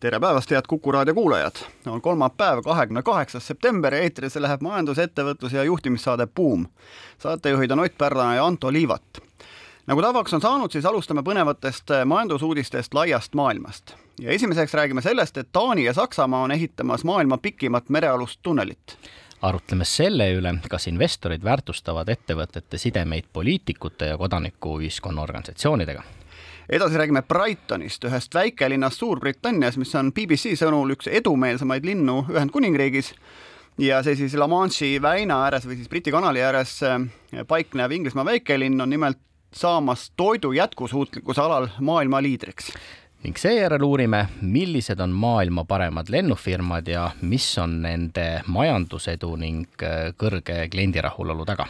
tere päevast, head Kuku raadio kuulajad! on kolmapäev, kahekümne kaheksas september ja eetrisse läheb majandus, ettevõtlus ja juhtimissaade Buum. saatejuhid on Ott Pärna ja Anto Liivat. nagu tavaks on saanud, siis alustame põnevatest majandusuudistest laiast maailmast. ja esimeseks räägime sellest, et Taani ja Saksamaa on ehitamas maailma pikimat merealust tunnelit arutleme selle üle, kas investorid väärtustavad ettevõtete sidemeid poliitikute ja kodanikuühiskonna organisatsioonidega edasi räägime Brightonist, ühest väikelinnast Suurbritannias, mis on BBC sõnul üks edumeelsemaid linnu Ühendkuningriigis. Ja see siis La Manche'i väina ääres või siis Briti kanali ääres äh, paiknev Inglismaa väikelinn on nimelt saamas toidu jätkusuutlikkuse alal maailma liidriks. Ning seejärel uurime, millised on maailma paremad lennufirmad ja mis on nende majandusedu ning äh, kõrge kliendirahulolu taga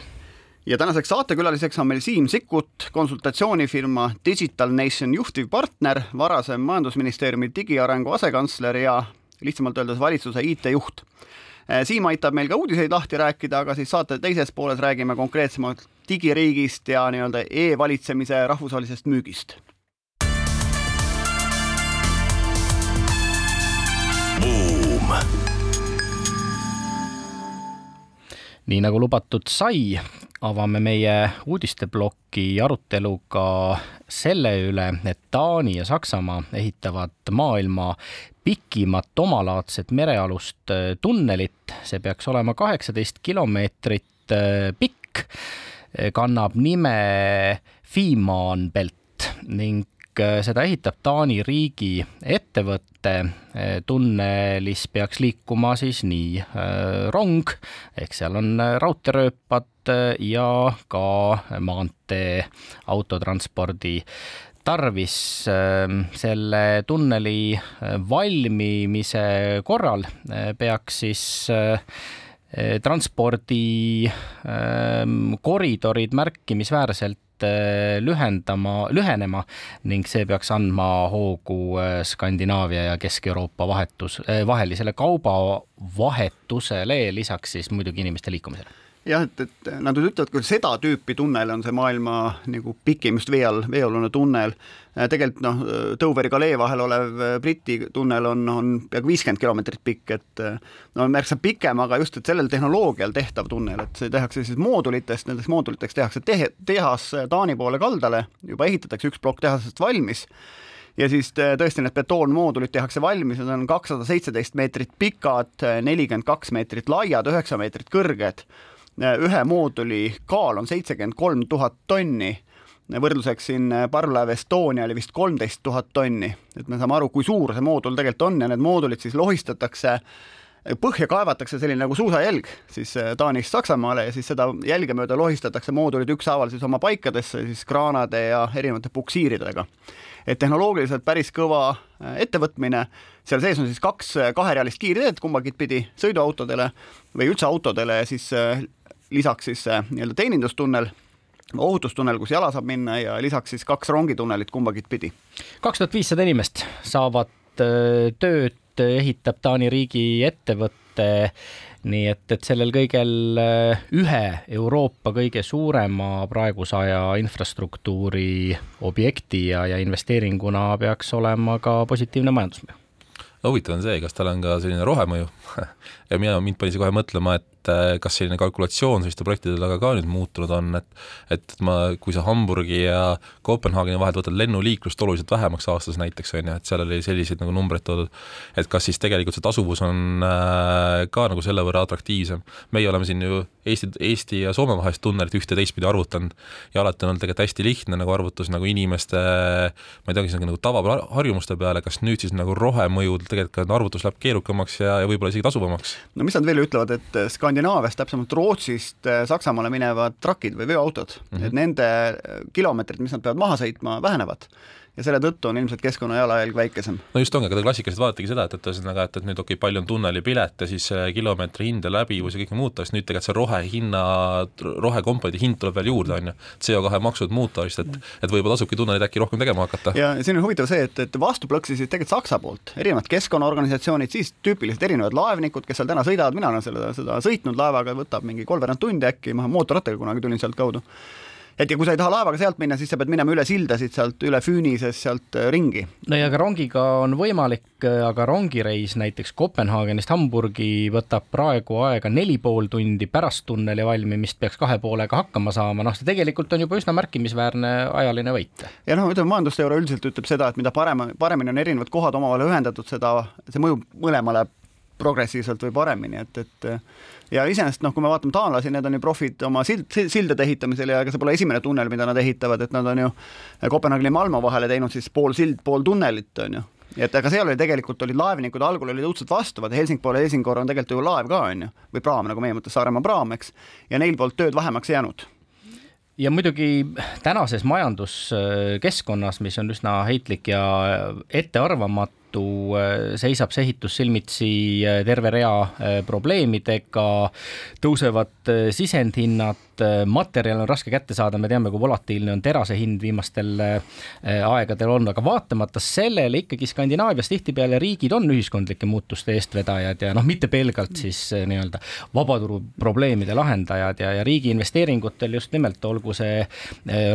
ja tänaseks saatekülaliseks on meil Siim Sikkut, konsultatsioonifirma Digital Nation juhtivpartner, varasem Majandusministeeriumi digiarengu asekantsler ja lihtsamalt öeldes valitsuse IT-juht. Eh, Siim aitab meil ka uudiseid lahti rääkida, aga siis saate teises pooles räägime konkreetsemalt digiriigist ja nii-öelda e-valitsemise rahvusvahelisest müügist. nii nagu lubatud sai, avame meie uudisteploki aruteluga selle üle, et Taani ja Saksamaa ehitavad maailma pikimat omalaadset merealust äh, tunnelit, see peaks olema kaheksateist kilomeetrit äh, pikk, kannab nime Fehmarn Belt ning Äh, seda ehitab Taani riigi ettevõte. Äh, tunnelis peaks liikuma siis nii äh, rong ehk seal on raudteerööpad ja ka maantee autotranspordi tarvis selle tunneli valmimise korral peaks siis transpordi koridorid märkimisväärselt lühendama, lühenema ning see peaks andma hoogu äh, Skandinaavia ja Kesk-Euroopa vahetus, äh, vahelisele kaubavahetusele, lisaks siis muidugi inimeste liikumisele jah, et, et nad ütlevad küll seda tüüpi tunnel on see maailma nagu pikim just vee all, veealune tunnel. Äh, tegelikult noh, Doveri Galee vahel olev äh, Briti tunnel on, on peaaegu viiskümmend kilomeetrit pikk, et äh, no märksa pikem, aga just, et sellel tehnoloogial tehtav tunnel, et see tehakse siis moodulitest, nendeks mooduliteks tehakse tehe, tehas Taani poole kaldale, juba ehitatakse üks plokk tehasest valmis ja siis tõesti need betoonmoodulid tehakse valmis, need on kakssada seitseteist meetrit pikad, nelikümmend kaks meetrit laiad, üheksa meetrit kõrged. Ühe mooduli kaal on seitsekümmend kolm tuhat tonni võrdluseks siin parvlaev Estonia oli vist kolmteist tuhat tonni, et me saame aru, kui suur see moodul tegelikult on ja need moodulid siis lohistatakse põhja kaevatakse selline nagu suusajälg siis äh, Taanist Saksamaale ja siis seda jälge mööda lohistatakse moodulid ükshaaval siis oma paikadesse siis kraanade ja erinevate puksiiridega. et tehnoloogiliselt päris kõva äh, ettevõtmine, seal sees on siis kaks kaherealist kiirteed kumbagi pidi sõiduautodele või üldse autodele ja siis lisaks siis nii-öelda teenindustunnel ohutustunnel, kus jala saab minna ja lisaks siis kaks rongitunnelit kumbagi pidi. kaks tuhat viissada inimest saavad tööd, ehitab Taani riigi ettevõte nii et, et sellel kõigel ühe Euroopa kõige suurema praeguse aja infrastruktuuri objekti ja, ja investeeringuna peaks olema ka positiivne majandusmõju. Huvitav on see, kas tal on ka selline rohemõju ja mina, mind pani see kohe mõtlema, et äh, kas selline kalkulatsioon selliste projektide taga ka nüüd muutunud on, et et ma, kui sa Hamburgi ja Kopenhaageni vahelt võtad lennuliiklust oluliselt vähemaks aastas näiteks, on ju, et seal oli selliseid nagu numbreid toodud, et kas siis tegelikult see tasuvus on äh, ka nagu selle võrra atraktiivsem. meie oleme siin ju Eesti, Eesti ja Soome vahelist tunnelit ühte teistpidi arvutanud ja alati on olnud tegelikult hästi lihtne nagu arvutus nagu inimeste ma ei tea, kas nagu tavaharjumuste peale, kas nüüd siis nagu rohemõjud tegelikult arvutus läheb keerukamaks ja, ja võib-olla isegi tasuvamaks? No mis nad veel ütlevad, et Skandinaaviast, täpsemalt Rootsist äh, Saksamaale minevad trakid või veoautod mm, -hmm. et nende kilomeetrid, mis nad peavad maha sõitma, vähenevad ja selle tõttu on ilmselt keskkonna jalajälg väikesem. no just ongi, aga te klassikaliselt vaatategi seda, et, et ühesõnaga, et, et nüüd okei okay,, palju on tunnelipilet ja siis kilomeetri hind ja läbivus ja kõik muud, siis nüüd tegelikult see rohehinna, rohekomponendi hind tuleb veel juurde, on ju. CO2 maksud muuta vist, et, et võib-olla tasubki tunnelid äkki rohkem tegema hakata. ja siin on huvitav see, et, et vastu plõksisid tegelikult Saksa poolt erinevad keskkonnaorganisatsioonid, siis tüüpiliselt erinevad laevnikud, kes seal täna sõidavad, mina olen selle, seda sõitnud laevaga, võtab mingi kolmveerand tundi äkki, ma mootorrattaga kunagi tulin sealtkaudu et ja kui sa ei taha laevaga sealt minna, siis sa pead minema üle sildasid sealt üle Füünisest sealt äh, ringi. no ja ka rongiga on võimalik, äh, aga rongireis näiteks Kopenhaagenist Hamburgi võtab praegu aega neli pool tundi, pärast tunneli valmimist peaks kahe poolega hakkama saama, noh, see tegelikult on juba üsna märkimisväärne ajaline võit. ja noh, ütleme majandusteooria üldiselt ütleb seda, et mida parem, paremini on erinevad kohad omavahel ühendatud, seda, see mõjub mõlemale progressiivselt või paremini, et, et ja iseenesest noh, kui me vaatame taanlasi, need on ju profid oma sild, sildade ehitamisel ja ega see pole esimene tunnel, mida nad ehitavad, et nad on ju Kopenhaageni ja Malmo vahele teinud siis pool sild, pool tunnelit, on ju. Et aga seal oli tegelikult olid laevnikud algul olid õudselt vastu, vaata Helsingborg ja Helsingor on tegelikult ju laev ka on ju, või praam, nagu meie mõttes Saaremaa praam, eks, ja neil polnud tööd vähemaks jäänud. Ja muidugi tänases majanduskeskkonnas, mis on üsna heitlik ja ettearvamatu, tõttu äh, seisab see ehitus silmitsi äh, terve rea äh, probleemidega, tõusevad sisendhinnad, materjal on raske kätte saada, me teame, kui volatiilne on terase hind viimastel aegadel olnud, aga vaatamata sellele ikkagi Skandinaavias tihtipeale riigid on ühiskondlike muutuste eestvedajad ja noh, mitte pelgalt siis nii-öelda vabaturu probleemide lahendajad ja, ja riigi investeeringutel just nimelt, olgu see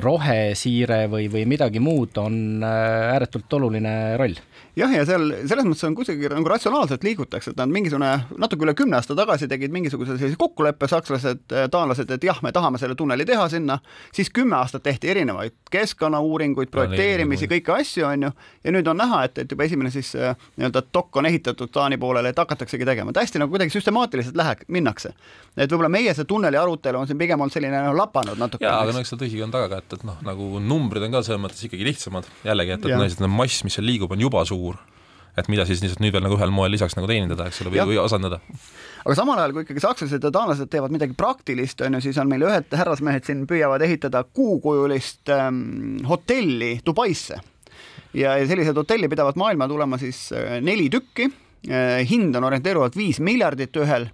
rohesiire või, või midagi muud, on ääretult oluline roll jah, ja seal selles mõttes on kuidagi nagu ratsionaalselt liigutakse, et nad mingisugune natuke üle kümne aasta tagasi tegid mingisuguse sellise kokkuleppe, sakslased, taanlased, et jah, me tahame selle tunneli teha sinna, siis kümme aastat tehti erinevaid keskkonnauuringuid, projekteerimisi, kõiki asju, on ju, ja nüüd on näha, et, et juba esimene siis äh, nii-öelda dok on ehitatud Taani poolele, et hakataksegi tegema, et hästi nagu kuidagi süstemaatiliselt läheb, minnakse. et võib-olla meie see tunneli arutelu on siin pigem olnud selline noh, lapanud natuke. jaa, aga no eks seal tõsi on taga ka, et, et noh, nagu numbrid on ka selles mõttes ikkagi lihtsamad, jällegi, et, et, et mass, mis seal liigub, on juba suur suur et mida siis lihtsalt nüüd veel nagu ühel moel lisaks nagu teenindada, eks ole, või, või asendada. aga samal ajal, kui ikkagi sakslased ja taanlased teevad midagi praktilist, on ju, siis on meil ühed härrasmehed siin püüavad ehitada kuukujulist ähm, hotelli Dubaisse. ja, ja sellised hotelli pidavat maailma tulema siis äh, neli tükki äh,, hind on orienteeruvalt viis miljardit ühel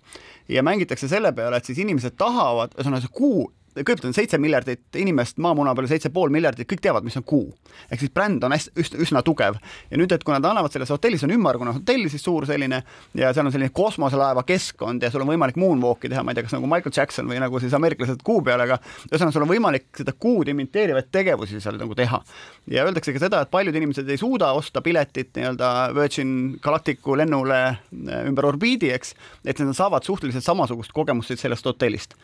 ja mängitakse selle peale, et siis inimesed tahavad, ühesõnaga see kuu kõigepealt on seitse miljardit inimest maamuna peal, seitse pool miljardit, kõik teavad, mis on kuu. ehk siis bränd on hästi, üsna, üsna tugev. ja nüüd, et kui nad annavad selles hotellis, on ümmargune hotell siis suur selline ja seal on selline kosmoselaeva keskkond ja sul on võimalik moonwalk'i teha, ma ei tea, kas nagu Michael Jackson või nagu siis ameeriklased kuu peal, aga ühesõnaga, sul on võimalik seda kuud imiteerivaid tegevusi seal nagu teha. ja öeldakse ka seda, et paljud inimesed ei suuda osta piletit nii-öelda Virgin Galacticu lennule äh, ümber orbiidi, eks, et nad saavad suhteliselt samasugust kogemust sellest hotellist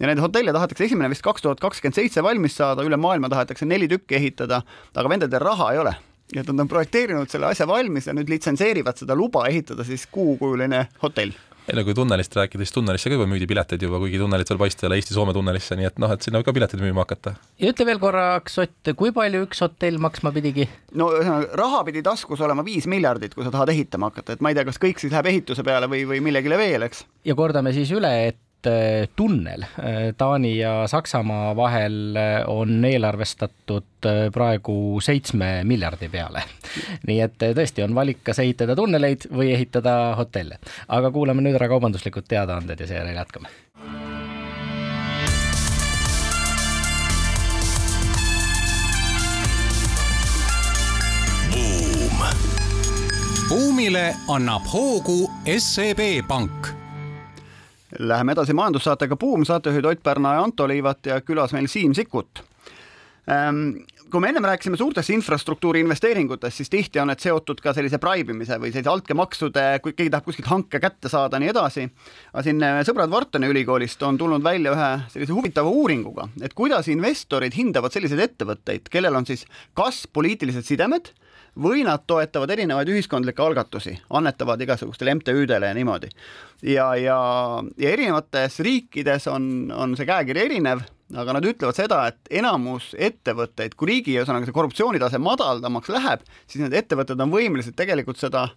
ja neid hotelle tahetakse esimene vist kaks tuhat kakskümmend seitse valmis saada, üle maailma tahetakse neli tükki ehitada, aga vendadel raha ei ole nii et nad on projekteerinud selle asja valmis ja nüüd litsenseerivad seda luba ehitada siis kuukujuline hotell ei no kui tunnelist rääkida, siis tunnelisse ka juba müüdi pileteid juba, kuigi tunnelit veel paista ei ole Eesti-Soome tunnelisse, nii et noh, et sinna võib ka pileteid müüma hakata. ja ütle veel korraks, Ott, kui palju üks hotell maksma pidigi? no ühesõnaga, raha pidi taskus olema viis miljardit, kui sa tahad ehitama hakata, et ma ei tea, kas kõik siis läheb ehituse peale või, või millegile veel, eks. ja kordame siis üle, et Eh, tunnel eh, Taani ja Saksamaa vahel eh, on eelarvestatud praegu seitsme miljardi peale. nii et tõesti on valik, kas ehitada tunneleid või ehitada hotelle. aga kuulame nüüd ära kaubanduslikud teadaanded ja seejärel jätkame. buumile annab hoogu SEB Pank Läheme edasi majandussaatega Buum, saatejuhid Ott Pärna ja Anto Liivat ja külas meil Siim Sikkut ähm, kui me ennem rääkisime suurtest infrastruktuuri investeeringutest, siis tihti on need seotud ka sellise braibimise või sellise altkäemaksude, kui keegi tahab kuskilt hanke kätte saada, nii edasi. aga siin äh, sõbrad Whartoni ülikoolist on tulnud välja ühe sellise huvitava uuringuga, et kuidas investorid hindavad selliseid ettevõtteid, kellel on siis kas poliitilised sidemed või nad toetavad erinevaid ühiskondlikke algatusi, annetavad igasugustele MTÜ-dele ja niimoodi. ja, ja, ja erinevates riikides on, on see käekiri erinev, aga nad ütlevad seda, et enamus ettevõtteid, kui riigi ühesõnaga see korruptsioonitase madaldamaks läheb, siis need ettevõtted on võimelised tegelikult seda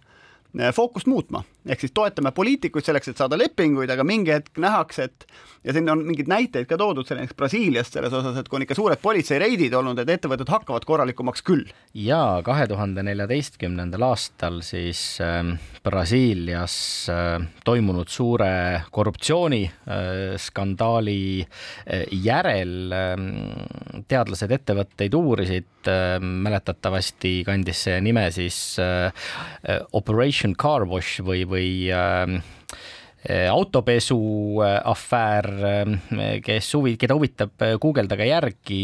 fookust muutma, ehk siis toetame poliitikuid selleks, et saada lepinguid, aga mingi hetk nähakse, et ja siin on mingeid näiteid ka toodud, näiteks Brasiiliast selles osas, et kui on ikka suured politseireidid olnud, et ettevõtted hakkavad korralikumaks küll. ja kahe tuhande neljateistkümnendal aastal siis äh, Brasiilias äh, toimunud suure korruptsiooniskandaali äh, äh, järel äh, teadlased ettevõtteid uurisid äh,, mäletatavasti kandis see nime siis äh, Operation Car Wash või, või äh, autopesu afäär, kes huvi, keda huvitab, guugeldage järgi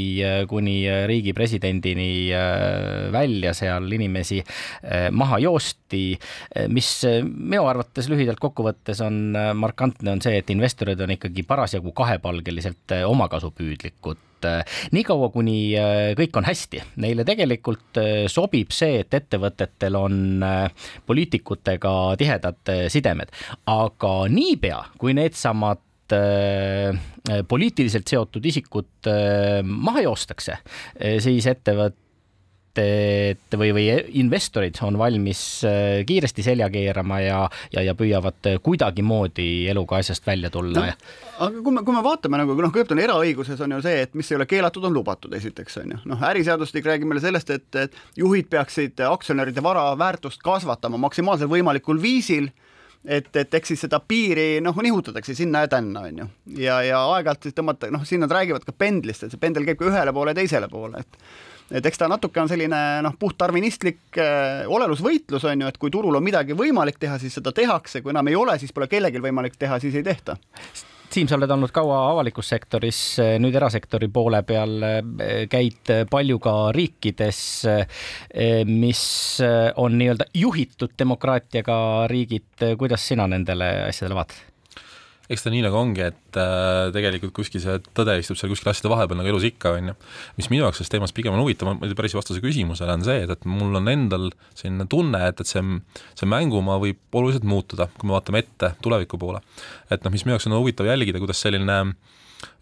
kuni riigi presidendini välja seal inimesi maha joosti, mis minu arvates lühidalt kokkuvõttes on markantne, on see, et investorid on ikkagi parasjagu kahepalgeliselt omakasupüüdlikud niikaua, kuni kõik on hästi, neile tegelikult sobib see, et ettevõtetel on poliitikutega tihedad sidemed, aga niipea, kui needsamad poliitiliselt seotud isikud maha joostakse, siis ettevõte ettevõtted või, või investorid on valmis kiiresti selja keerama ja, ja, ja püüavad kuidagimoodi eluga asjast välja tulla no,. aga kui me, kui me vaatame nagu noh, kõigepealt on eraõiguses on ju see, et mis ei ole keelatud, on lubatud, esiteks on ju. noh, äriseadustik räägib meile sellest, et, et juhid peaksid aktsionäride vara väärtust kasvatama maksimaalsel võimalikul viisil et, et eks siis seda piiri noh, nihutatakse sinna ja tänna, on ju. ja, ja aeg-ajalt siis tõmmata, noh, siin nad räägivad ka pendlist, et see pendel käib ka ühele poole ja teisele poole, et et eks ta natuke on selline noh, puhttarvinistlik äh, olelusvõitlus on ju, et kui turul on midagi võimalik teha, siis seda tehakse, kui enam ei ole, siis pole kellelgi võimalik teha, siis ei tehta. Siim, sa oled olnud kaua avalikus sektoris, nüüd erasektori poole peal, käid palju ka riikides, mis on nii-öelda juhitud demokraatiaga riigid, kuidas sina nendele asjadele vaatad? Eks ta nii nagu ongi, et äh, tegelikult kuskil see tõde istub seal kuskil asjade vahepeal nagu elus ikka, on ju. mis minu jaoks sellest teemast pigem on huvitav, ma päris vastuse küsimusele on see, et, et mul on endal selline tunne, et, et see, see mängumaa võib oluliselt muutuda, kui me vaatame ette tuleviku poole. et noh, mis minu jaoks on huvitav jälgida, kuidas selline äh,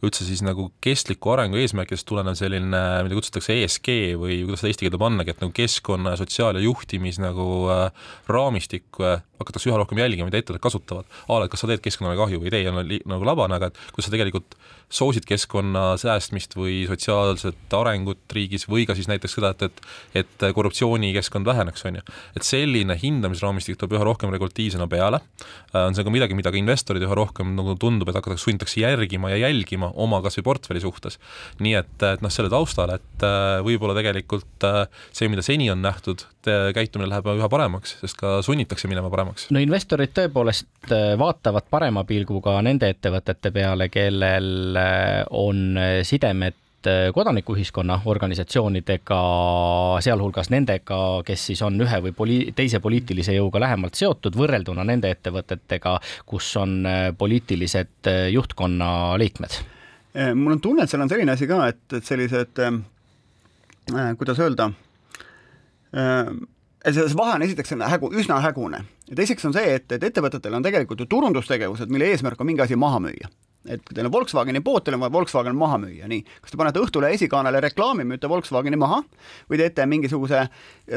üldse siis nagu kestliku arengu eesmärkidest tulenev selline, mida kutsutakse ESG või kuidas seda eesti keelde pannagi, et nagu keskkonna, sotsiaal- ja juhtimis nagu äh, raamistik äh, hakatakse üha rohkem jälgima, mida ettevõtted kasutavad. a la, et kas sa teed keskkonnale kahju või ei tee, on nagu labane, aga et kuidas sa tegelikult soosid keskkonna säästmist või sotsiaalset arengut riigis või ka siis näiteks seda, et, et et korruptsioonikeskkond väheneks, on ju. et selline hindamisraamistik tuleb üha rohkem regulatiivsena peale, äh, on see ka midagi, mida ka investorid üha rohkem nagu tundub, et hakatakse, sunnitakse järgima ja jälgima oma kas või portfelli suhtes. nii et, et noh, selle taustal, et äh, võib-olla tegelikult äh, see, mida seni on nähtud, käitumine läheb üha paremaks, sest ka sunnitakse minema paremaks. no investorid tõepoolest vaatavad parema pilguga nende ettevõtete peale, kellel on sidemed kodanikuühiskonna organisatsioonidega, sealhulgas nendega, kes siis on ühe või poli-, teise poliitilise jõuga lähemalt seotud, võrrelduna nende ettevõtetega, kus on poliitilised juhtkonna liikmed. mul on tunne, et seal on selline asi ka, et, et sellised äh, kuidas öelda äh,, see vahe on esiteks hägu, üsna hägune ja teiseks on see, et, et ettevõtetel on tegelikult ju turundustegevused, mille eesmärk on mingi asi maha müüa et kui teil on Volkswageni pood, teil on vaja Volkswagen maha müüa, nii. kas te panete Õhtulehe esikaanele reklaami, müüte Volkswageni maha või teete mingisuguse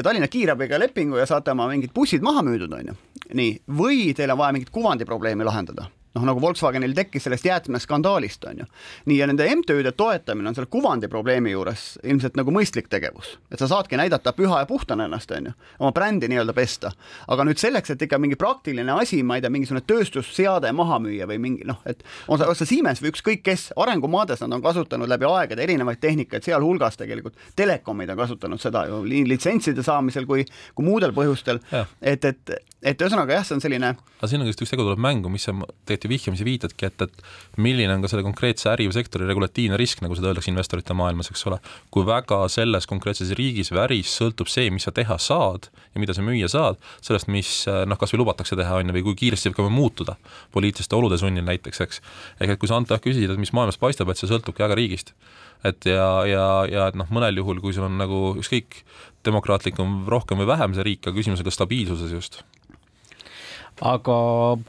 Tallinna kiirabiga lepingu ja saate oma mingid bussid maha müüdud, on ju. nii, või teil on vaja mingit kuvandiprobleemi lahendada noh, nagu Volkswagenil tekkis sellest jäätmeskandaalist, on ju. nii, ja nende MTÜ-de toetamine on selle kuvandi probleemi juures ilmselt nagu mõistlik tegevus. et sa saadki näidata püha ja puhtana ennast, on ju, oma brändi nii-öelda pesta. aga nüüd selleks, et ikka mingi praktiline asi, ma ei tea, mingisugune tööstusseade maha müüa või mingi noh, et on see, on see Siemens või ükskõik kes, arengumaades nad on kasutanud läbi aegade erinevaid tehnikaid, sealhulgas tegelikult telekomid on kasutanud seda ju nii litsentside saamisel kui, kui muudel põhjustel. et, et, et ühesõnaga jah, see on selline. aga siin on just üks tegu tuleb mängu, mis sa tegelikult ju vihjamisi viitadki, et, et milline on ka selle konkreetse äri või sektori regulatiivne risk, nagu seda öeldakse investorite maailmas, eks ole. kui väga selles konkreetses riigis või äris sõltub see, mis sa teha saad ja mida sa müüa saad, sellest, mis noh, kas või lubatakse teha, on ju, või kui kiiresti võib ka muutuda poliitiliste olude sunnil näiteks, eks. ehk et kui sa Ante küsisid, et mis maailmas paistab, et see sõltubki väga riigist et ja, ja, ja et noh, mõnel juhul, kui sul on nagu ükskõik, demokraatlikum rohkem või vähem see riik, aga küsimus on ka stabiilsuses just aga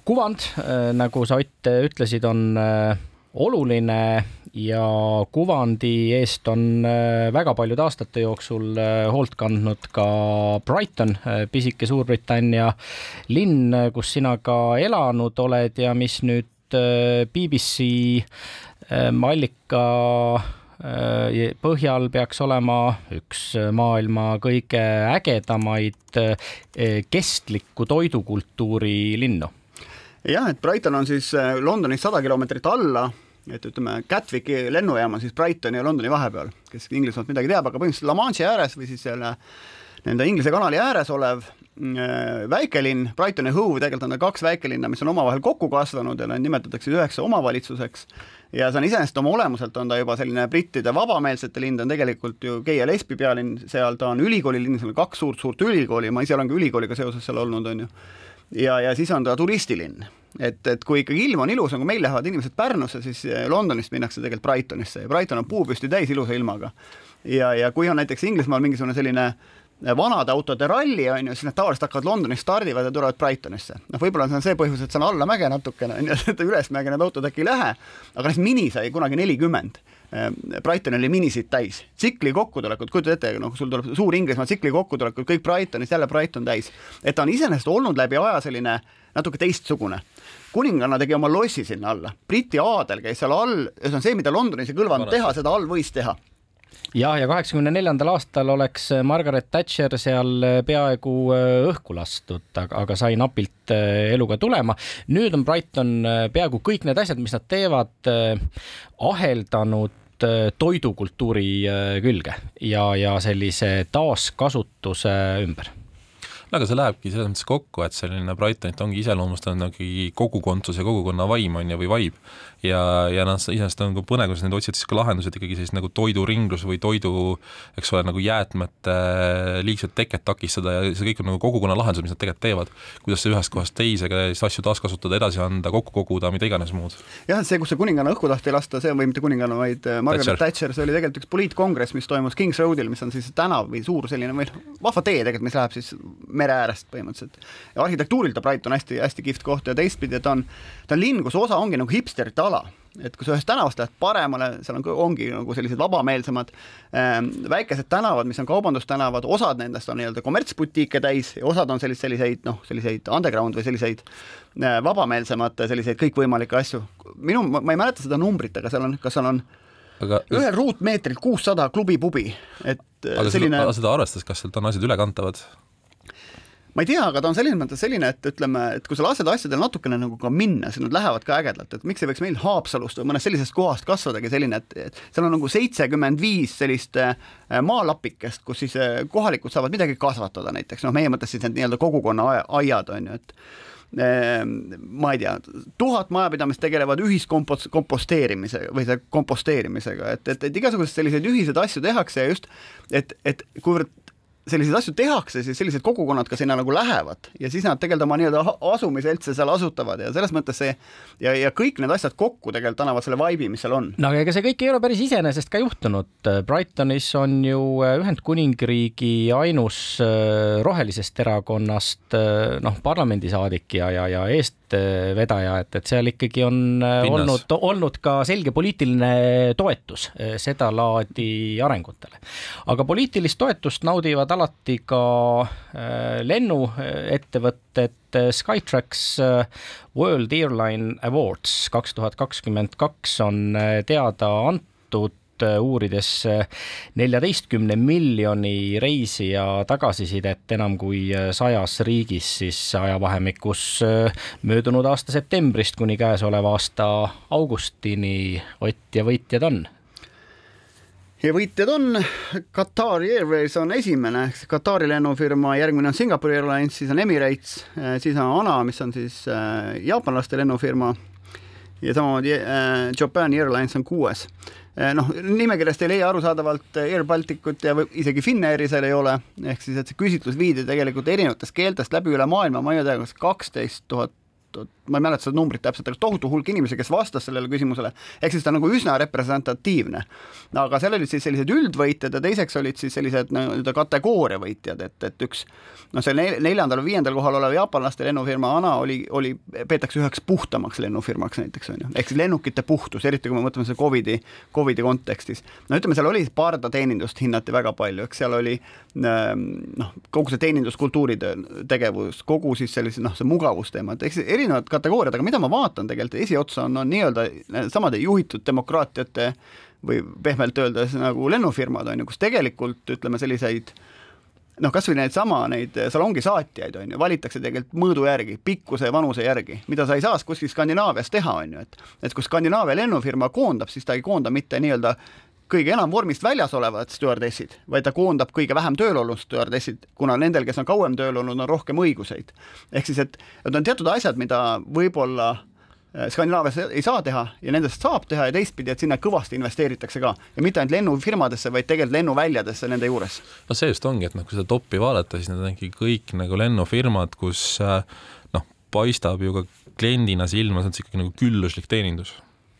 kuvand, äh, nagu sa Ott ütlesid, on äh, oluline ja kuvandi eest on väga paljude aastate jooksul hoolt kandnud ka Brighton, pisike Suurbritannia linn, kus sina ka elanud oled ja mis nüüd BBC allika Äh, põhjal peaks olema üks maailma kõige ägedamaid äh, kestliku toidukultuuri linnu. jah, et Brighton on siis äh, Londonist sada kilomeetrit alla, et ütleme, Gatwicki lennujaam on siis Brightoni ja Londoni vahepeal, kes Inglismaalt midagi teab, aga põhimõtteliselt La Manche'i ääres või siis selle nende Inglise kanali ääres olev väikelinn, Brighton ja Hove, tegelikult on ta kaks väikelinna, mis on omavahel kokku kasvanud ja neid nimetatakse üheks omavalitsuseks ja see on iseenesest oma olemuselt on ta juba selline brittide vabameelsete linn, ta on tegelikult ju gei ja lesbi pealinn seal, ta on ülikoolilinn, seal on kaks suurt-suurt ülikooli, ma ise olen ka ülikooliga seoses seal olnud, on ju. ja, ja siis on ta turistilinn. et, et kui ikkagi ilm on ilus, nagu meil lähevad inimesed Pärnusse, siis Londonist minnakse tegelikult Brightonisse ja Brighton on puupüsti täis ilusa ilmaga. ja, ja kui on näiteks Inglismaal mingisugune selline äh, vanade autode ralli, on ju, siis nad tavaliselt hakkavad Londonis stardivad ja tulevad Brightonisse. noh, võib-olla see on see põhjus, et see on alla mäge natukene, on ju, et ülesmäge need autod äkki ei lähe, aga näiteks Mini sai kunagi nelikümmend. Brighton oli minisid täis, tsikli kokkutulekut, kujutad ette, noh, sul tuleb suur Inglismaa tsikli kokkutulekut, kõik Brightonis, jälle Brighton täis. et ta on iseenesest olnud läbi aja selline natuke teistsugune kuninganna tegi oma lossi sinna alla, Briti aadel käis seal all, see on see, mida Londonis ei kõlvanud teha, seda all võis teha jah, ja kaheksakümne neljandal aastal oleks Margaret Thatcher seal peaaegu äh, õhku lastud, aga, aga sai napilt äh, eluga tulema. nüüd on Brighton äh, peaaegu kõik need asjad, mis nad teevad, aheldanud toidukultuuri külge ja, ja sellise taaskasutuse ümber no aga see lähebki selles mõttes kokku, et selline Brightonit ongi iseloomustanud nagu kogukondsus ja kogukonna vaim on ju, või vibe ja, ja noh, iseenesest on nagu põnev, kuidas neid otsida siis ka lahendused ikkagi siis nagu toiduringlus või toidu, eks ole, nagu jäätmete liigset teket takistada ja see kõik on nagu kogukonna lahendused, mis nad tegelikult teevad. kuidas see ühest kohast teise siis asju taaskasutada, edasi anda, kokku koguda, mida iganes muud. jah, see, kus see kuninganna õhku taheti lasta, see või mitte kuninganna, vaid äh, Margaret Thatcher, Thatcher, see oli tegelikult üks poliitkongress, mis toimus Kings Roadil, mis on siis tänav või suur selline või vahva tee tegelikult, mis läheb siis mere äärest põhimõtteliselt. ja arhitektuurilt ta Brighton hästi-hästi kihvt koht ja teistpidi ta on, ta on linn, kus osa ongi nagu hipsterite ala et kui sa ühest tänavast lähed paremale, seal on, ongi nagu sellised vabameelsemad ähm, väikesed tänavad, mis on kaubandustänavad, osad nendest on nii-öelda kommertsbutiike täis ja osad on sellised, selliseid noh, selliseid underground või selliseid äh, vabameelsemad selliseid kõikvõimalikke asju. minu, ma ei mäleta seda numbrit, aga seal on, kas seal on aga ühel ruutmeetril kuussada klubi-pubi, et aga selline... seda, seda arvestades, kas sealt on asjad ülekantavad? Ma ei tea, aga ta on selles mõttes selline, et ütleme, et kui sa lased asjadel natukene nagu ka minna, siis nad lähevad ka ägedalt, et miks ei võiks meil Haapsalust või mõnest sellisest kohast kasvadagi selline, et, et seal on nagu seitsekümmend viis sellist äh, maalapikest, kus siis äh, kohalikud saavad midagi kasvatada näiteks, noh, meie mõttes siis need nii-öelda kogukonna aiad on ju, et äh, ma ei tea, tuhat majapidamist tegelevad ühiskomposteerimise või see komposteerimisega, et, et, et igasuguseid selliseid ühiseid asju tehakse ja just, et, et kuivõrd selliseid asju tehakse, siis sellised kogukonnad ka sinna nagu lähevad ja siis nad tegelikult oma nii-öelda asumiseltse seal asutavad ja selles mõttes see ja, ja kõik need asjad kokku tegelikult annavad selle vibe'i, mis seal on. no aga ega see kõik ei ole päris iseenesest ka juhtunud. Brightonis on ju äh, Ühendkuningriigi ainus äh, rohelisest erakonnast äh, noh, parlamendisaadik ja, ja, ja eest vedaja, et, et seal ikkagi on Pinnas. olnud, olnud ka selge poliitiline toetus sedalaadi arengutele. aga poliitilist toetust naudivad alati ka lennuettevõtted, Skytrax World Airline Awards kaks tuhat kakskümmend kaks on teada antud Äh, uurides äh, neljateistkümne miljoni reisija tagasisidet enam kui äh, sajas riigis siis ajavahemikus möödunud aasta septembrist kuni käesoleva aasta augustini Ott ja võitjad on. Ja võitjad on, Qatari Airways on esimene, ehk siis Qatari lennufirma, järgmine on Singapore Airlines, siis on Emirates, siis on ANA, mis on siis jaapanlaste lennufirma. Ja samamoodi Japan Airlines on kuues noh, nimekirjast ei leia arusaadavalt eh, Air Balticut ja isegi Finnairi seal ei ole, ehk siis, et see küsitlus viidi tegelikult erinevatest keeltest läbi üle maailma, ma ei tea, kas kaksteist tuhat, ma ei mäleta seda numbrit täpselt, aga tohutu hulk inimesi, kes vastas sellele küsimusele, ehk siis ta on nagu üsna representatiivne. aga seal olid siis sellised üldvõitjad ja teiseks olid siis sellised nii-öelda kategooria võitjad, et, et üks noh, see neljandal või viiendal kohal olev jaapanlaste lennufirma ANA oli, oli, peetakse üheks puhtamaks lennufirmaks näiteks on ju, ehk siis lennukite puhtus, eriti kui me mõtleme selle Covidi, Covidi kontekstis. no ütleme, seal oli pardateenindust hinnati väga palju, eks seal oli ähm, noh, kogu see teeninduskultuuri tegevus, kogu siis sellise noh, see mugavusteema, et eks erinevad kategooriad, aga mida ma vaatan tegelikult esiotsa on, on nii-öelda samade juhitud demokraatiate või pehmelt öeldes nagu lennufirmad on ju, kus tegelikult ütleme selliseid noh, kas või neid sama, neid salongisaatjaid on ju, valitakse tegelikult mõõdu järgi, pikkuse ja vanuse järgi, mida sa ei saa kuskil Skandinaavias teha, on ju, et et kui Skandinaavia lennufirma koondab, siis ta ei koonda mitte nii-öelda kõige enam vormist väljas olevad stjuardessid, vaid ta koondab kõige vähem tööl olnud stjuardessid, kuna nendel, kes on kauem tööl olnud, on rohkem õiguseid. ehk siis, et, et on teatud asjad, mida võib-olla Äh, Skandinaavias ei saa teha ja nendest saab teha ja teistpidi, et sinna kõvasti investeeritakse ka ja mitte ainult lennufirmadesse, vaid tegelikult lennuväljadesse nende juures. no see just ongi, et noh, kui seda topi vaadata, siis need on ikkagi kõik nagu lennufirmad, kus äh, noh, paistab ju ka kliendina silma, see on ikkagi nagu külluslik teenindus.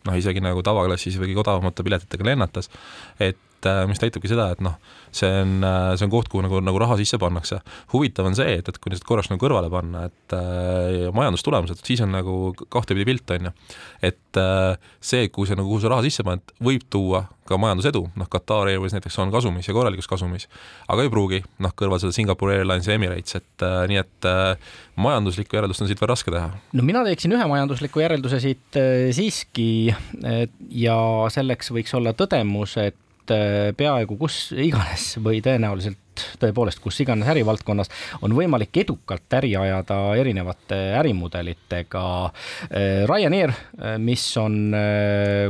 Noh, isegi nagu tavaklassis või kõige odavamate piletitega lennates, et äh, mis näitabki seda, et noh, see on, äh, see on koht, kuhu nagu, nagu raha sisse pannakse. huvitav on see, et, et kui nüüd korraks nagu kõrvale panna, et äh, majandustulemused, siis on nagu kahtepidi pilt, on ju. et äh, see, kuhu sa nagu, kuhu sa raha sisse paned, võib tuua ka majandusedu, noh, Qatar Airways näiteks on kasumis ja korralikus kasumis, aga ei pruugi, noh, kõrval seda Singapore Airlines ja Emirates, et äh, nii et äh, majanduslikku järeldust on siit veel raske teha. no mina teeksin ühe majandusliku järelduse siit äh, siiski ja selleks võiks olla tõdemus, et Äh, peaaegu kus iganes või tõenäoliselt tõepoolest kus iganes ärivaldkonnas on võimalik edukalt äri ajada erinevate ärimudelitega. Äh, Ryanair, äh, mis on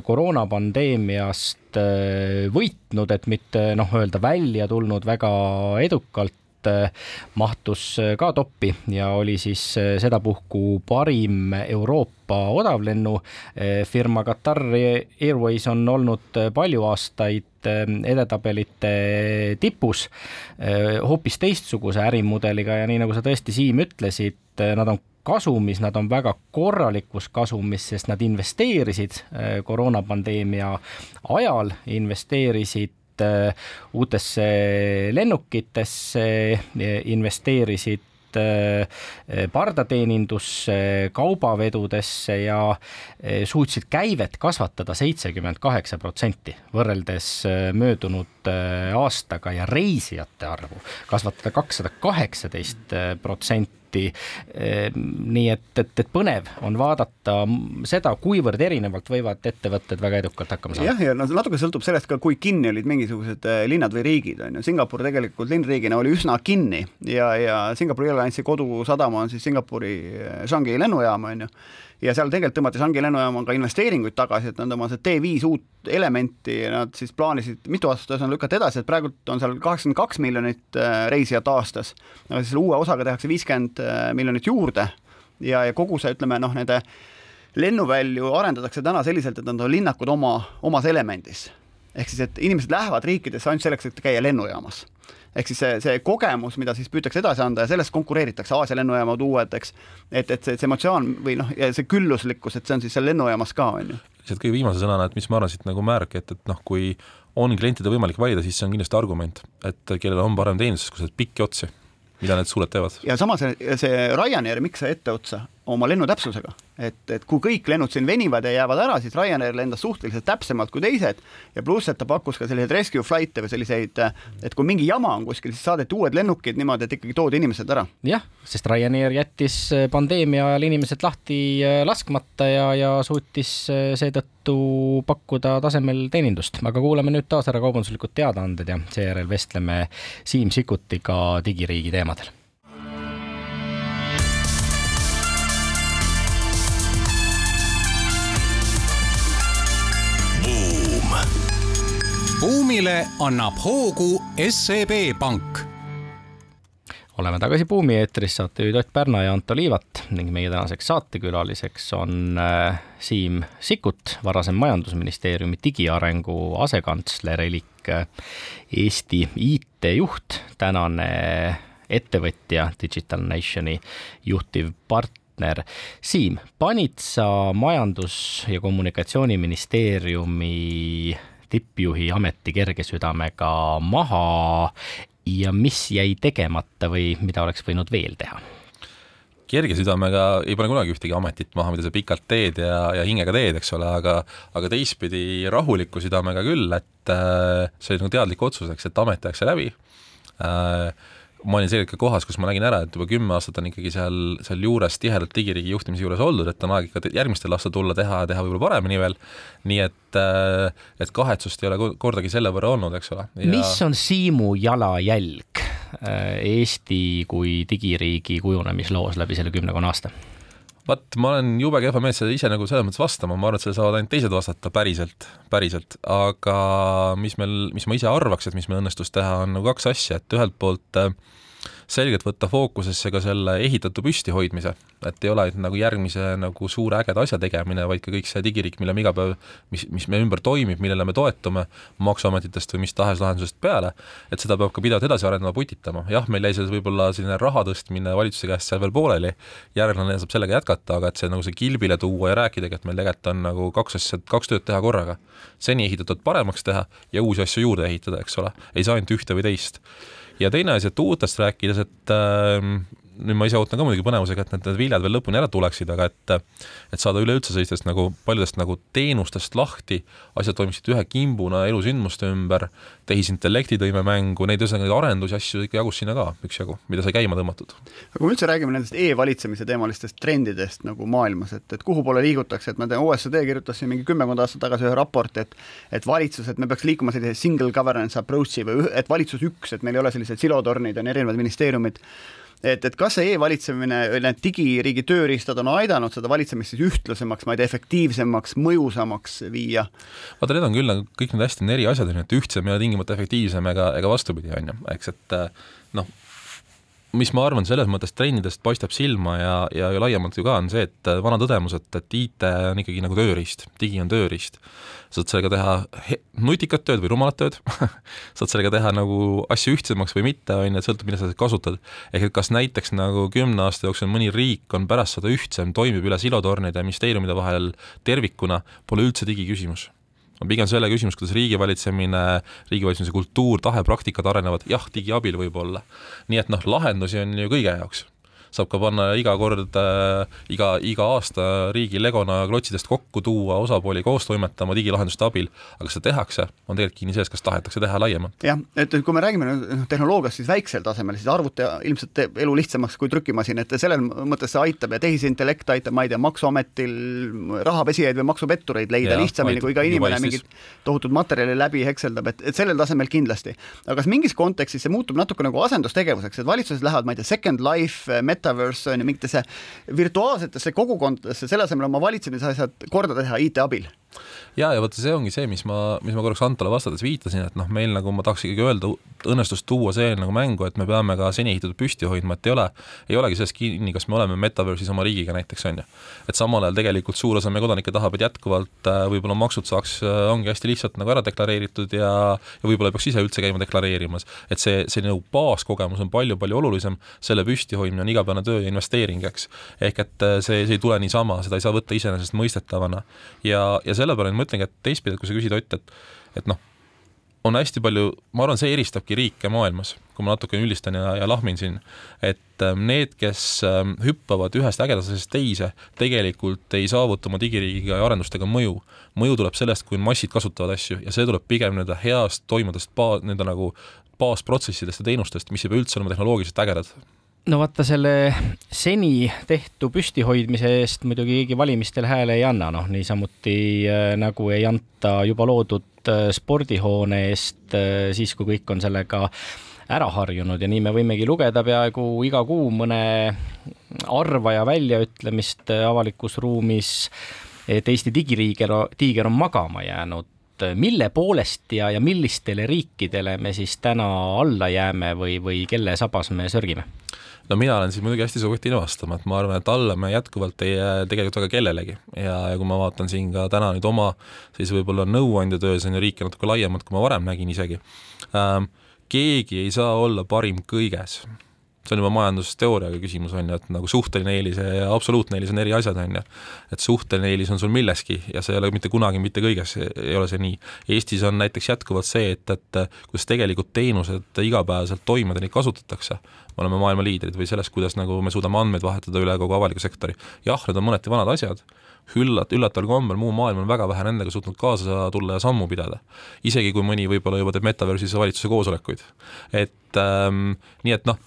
koroonapandeemiast võitnud, et mitte noh, öelda välja tulnud väga edukalt, mahtus ka toppi ja oli siis sedapuhku parim Euroopa odavlennufirma Qatar Airways on olnud palju aastaid edetabelite tipus eh, hoopis teistsuguse ärimudeliga ja nii nagu sa tõesti, Siim, ütlesid, eh, nad on kasumis, nad on väga korralikus kasumis, sest nad investeerisid koroonapandeemia ajal, investeerisid uutesse lennukitesse, investeerisid pardateenindusse, kaubavedudesse ja eh, suutsid käivet kasvatada seitsekümmend kaheksa protsenti võrreldes eh, möödunud aastaga ja reisijate arvu kasvatada kakssada kaheksateist protsenti lahti. Ehm, nii et, et, et põnev on vaadata seda, kuivõrd erinevalt võivad ettevõtted väga edukalt hakkama saada. jah, ja no natuke sõltub sellest ka, kui kinni olid mingisugused eh, linnad või riigid, on ju, Singapur tegelikult linnriigina oli üsna kinni ja, ja Singapuri Airlinesi kodusadam on siis Singapuri eh, Shanghai lennujaam, on ju ja seal tegelikult tõmmati Shanghai lennujaama ka investeeringuid tagasi, et nad oma see T5 uut elementi, nad siis plaanisid mitu aastat ühesõnaga lükata edasi, et praegult on seal kaheksakümmend kaks miljonit äh, reisijat aastas. aga siis uue osaga tehakse viiskümmend äh, miljonit juurde ja, ja kogu see, ütleme noh, nende lennuvälju arendatakse täna selliselt, et nad on linnakud oma, omas elemendis. ehk siis, et inimesed lähevad riikidesse ainult selleks, et käia lennujaamas ehk siis see, see kogemus, mida siis püütakse edasi anda ja sellest konkureeritakse, Aasia lennujaamad uued, eks, et, et see, see emotsioon või noh, see külluslikkus, et see on siis seal lennujaamas ka, on ju. lihtsalt kõige viimase sõnana, et mis ma arvan siit nagu märk, et, et noh, kui on klientidel võimalik valida, siis see on kindlasti argument, et kellel on parem teenindus, sa oled pikki otsi, mida need suured teevad. ja samas see, see Ryanair, miks see etteotsa oma lennutäpsusega. Et, et kui kõik lennud siin venivad ja jäävad ära, siis Ryanair lendas suhteliselt täpsemalt kui teised ja pluss, et ta pakkus ka selliseid rescue flight'e või selliseid, et kui mingi jama on kuskil, siis saadeti uued lennukid niimoodi, et ikkagi toodi inimesed ära. jah, sest Ryanair jättis äh, pandeemia ajal inimesed lahti äh, laskmata ja, ja suutis äh, seetõttu pakkuda tasemel teenindust, aga kuulame nüüd taas ära kaubanduslikud teadaanded ja seejärel vestleme Siim Sikkutiga digiriigi teemadel buumile annab hoogu SEB Pank oleme tagasi Buumi eetris, saatejuhid Ott Pärna ja Anto Liivat ning meie tänaseks saatekülaliseks on äh, Siim Sikkut, varasem Majandusministeeriumi digiarengu asekantsler elik äh, Eesti IT-juht, tänane ettevõtja Digital Nationi juhtiv partner partner. Siim, panid sa Majandus- ja Kommunikatsiooniministeeriumi tippjuhi ameti kerge südamega maha ja mis jäi tegemata või mida oleks võinud veel teha? kerge südamega ei pane kunagi ühtegi ametit maha, mida sa pikalt teed ja, ja hingega teed, eks ole, aga aga teistpidi rahuliku südamega küll, et äh, see oli nagu teadlik otsus, eks, et amet tehakse läbi äh,, ma olin selgelt ka kohas, kus ma nägin ära, et juba kümme aastat on ikkagi seal, sealjuures tihedalt digiriigi juhtimise juures oldud, et on aeg ikka järgmistel aastatel tulla teha teha võib-olla paremini veel, nii et, äh, et kahetsust ei ole kordagi selle võrra olnud, eks ole ja.... mis on Siimu jalajälg äh, Eesti kui digiriigi kujunemisloos läbi selle kümmekonna aasta? Vaat ma olen jube kehva meelt seda ise nagu selles mõttes vastama, ma arvan, et seda saavad ainult teised vastata päriselt, päriselt, aga mis meil, mis ma ise arvaks, et mis meil õnnestus teha, on nagu kaks asja, et ühelt poolt äh, selgelt võtta fookusesse ka selle ehitatu püstihoidmise, et ei ole nagu järgmise nagu suure ägeda asja tegemine, vaid ka kõik see digiriik, mille me iga päev, mis, mis meie ümber toimib, millele me toetume, Maksuametitest või mis tahes lahendusest peale, et seda peab ka pidevalt edasi arendama, putitama, jah, meil jäi selles võib-olla selline raha tõstmine valitsuse käest seal veel pooleli, järglane saab sellega jätkata, aga et see nagu see kilbile tuua ja rääkidagi, et meil tegelikult on nagu kaks asja, kaks tööd teha korraga. seni ehitatud paremaks teha ja uusi asju juurde ehitada, eks ole, ei saa ainult ühte või teist ja teine asi, et uutest rääkides, et äh, nüüd ma ise ootan ka muidugi põnevusega, et need, need viljad veel lõpuni ära tuleksid, aga et et saada üleüldse sellistest nagu paljudest nagu teenustest lahti, asjad toimiksid ühe kimbuna elusündmuste ümber, tehisintellekti tõime mängu, neid ühesõnaga neid arendusi, asju ikka jagus sinna ka üksjagu, mida sai käima tõmmatud. aga kui me üldse räägime nendest e-valitsemise teemalistest trendidest nagu maailmas, et, et kuhu poole liigutakse, et ma tean, OSCD kirjutas siin mingi kümmekond aastat tagasi ühe raporti, et et valitsus, et me peaks liikuma sellise single governance approach'i või et valitsus üks, et meil ei ole sellised silotornid, on erinevad ministeeriumid et, et kas see e-valitsemine, need digiriigi tööriistad on aidanud seda valitsemist siis ühtlasemaks, ma ei tea, efektiivsemaks, mõjusamaks viia? vaata, need on küll nagu kõik need hästi eri asjad, on ju, et ühtsem ei ole tingimata efektiivsem ega, ega vastupidi, on ju, eks, et noh, mis ma arvan, selles mõttes trendidest paistab silma ja, ja, ja laiemalt ju ka, on see, et vana tõdemus, et, et IT on ikkagi nagu tööriist, digi on tööriist. saad sellega teha nutikat tööd või rumalat tööd saad sellega teha nagu asju ühtsemaks või mitte, on ju, et sõltub, mida sa kasutad. ehk et kas näiteks nagu kümne aasta jooksul mõni riik on pärast seda ühtsem, toimib üle silotornide ja ministeeriumide vahel tervikuna, pole üldse digiküsimus on pigem selle küsimus, kuidas riigivalitsemine, riigivalitsemise kultuur, tahe, praktikad arenevad, jah, digi abil võib-olla. nii et noh, lahendusi on ju kõige jaoks saab ka panna iga kord äh,, iga, iga aasta riigi legona klotsidest kokku tuua, osapooli koos toimetama digilahenduste abil, aga kas seda tehakse, on tegelikult kinni selles, kas tahetakse teha laiemalt. jah, et kui me räägime noh, tehnoloogiast, siis väiksel tasemel, siis arvuti ilmselt teeb elu lihtsamaks kui trükimasin, et selles mõttes see aitab ja tehisintellekt aitab, ma ei tea, Maksuametil rahapesijaid või maksupettureid leida ja, lihtsamini, kui iga inimene mingit tohutut materjali läbi hekseldab, et, et sellel tasemel kindlasti. aga kas mingis kontekstis see muutub natuke nagu asendustegevuseks, et valitsused lähevad, ma ei tea, Second Life, metaverse on ju, mingitesse virtuaalsetesse kogukondadesse, selle asemel oma valitsemisasjad korda teha IT abil ja, ja vaata, see ongi see, mis ma, mis ma korraks Antole vastates viitasin, et noh, meil nagu ma tahaks ikkagi öelda, õnnestus tuua see nagu mängu, et me peame ka seni ehitatud püsti hoidma, et ei ole, ei olegi selles kinni, kas me oleme metaverse'is oma riigiga näiteks, on ju. et samal ajal tegelikult suur osa meie kodanikke tahab, et jätkuvalt äh, võib-olla maksud saaks, äh, ongi hästi lihtsalt nagu ära deklareeritud ja ja võib-olla ei peaks ise üldse käima deklareerimas. et see, see nagu baaskogemus on palju-palju olulisem, selle püsti hoidmine on igapäevane töö ja investeering, eks. ehk et äh, see, see ei tule niisama, seda ei saa võtta iseenesestmõistetavana. ja, ja sellepärast ma ütlengi, et teistpidi, et kui sa küsid, Ott, et et noh, on hästi palju, ma arvan, see eristabki riike maailmas, kui ma natukene üldistan ja, ja lahmin siin, et ähm, need, kes ähm, hüppavad ühest ägedasest teise, tegelikult ei saavuta oma digiriigiga ja arendustega mõju. mõju tuleb sellest, kui massid kasutavad asju ja see tuleb pigem nii-öelda heast toimuvast baa-, nii-öelda nagu baasprotsessidest ja teenustest, mis ei pea üldse olema tehnoloogiliselt ägedad no vaata selle seni tehtu püstihoidmise eest muidugi keegi valimistel hääle ei anna, noh niisamuti äh, nagu ei anta juba loodud äh, spordihoone eest äh, siis, kui kõik on sellega ära harjunud ja nii me võimegi lugeda peaaegu iga kuu mõne arvaja väljaütlemist avalikus ruumis, et Eesti digiriiger, tiiger on magama jäänud mille poolest ja, ja millistele riikidele me siis täna alla jääme või, või kelle sabas me sörgime? No mina olen siis muidugi hästi subjektiivne vastama, et ma arvan, et alla me jätkuvalt ei jää tegelikult väga kellelegi. Ja, ja kui ma vaatan siin ka täna nüüd oma siis võib-olla nõuandja töös on ju riike natuke laiemalt, kui ma varem nägin isegi. Ähm,, keegi ei saa olla parim kõiges see on juba majandusteooriaga küsimus, on ju, et nagu suhteline eelis ja absoluutne eelis on eri asjad, on ju. et suhteline eelis on sul milleski ja see ei ole mitte kunagi mitte kõiges, ei ole see nii. Eestis on näiteks jätkuvalt see, et, et kuidas tegelikult teenused igapäevaselt toimivad ja neid kasutatakse, me oleme maailma liidrid või selles, kuidas nagu me suudame andmeid vahetada üle kogu avaliku sektori. jah, need on mõneti vanad asjad, üllat-, üllataval kombel muu maailm on väga vähe nendega suutnud kaasa tulla ja sammu pidada. isegi kui mõni võib-olla juba teeb metaversis valitsuse koosolekuid. et ähm, nii et noh,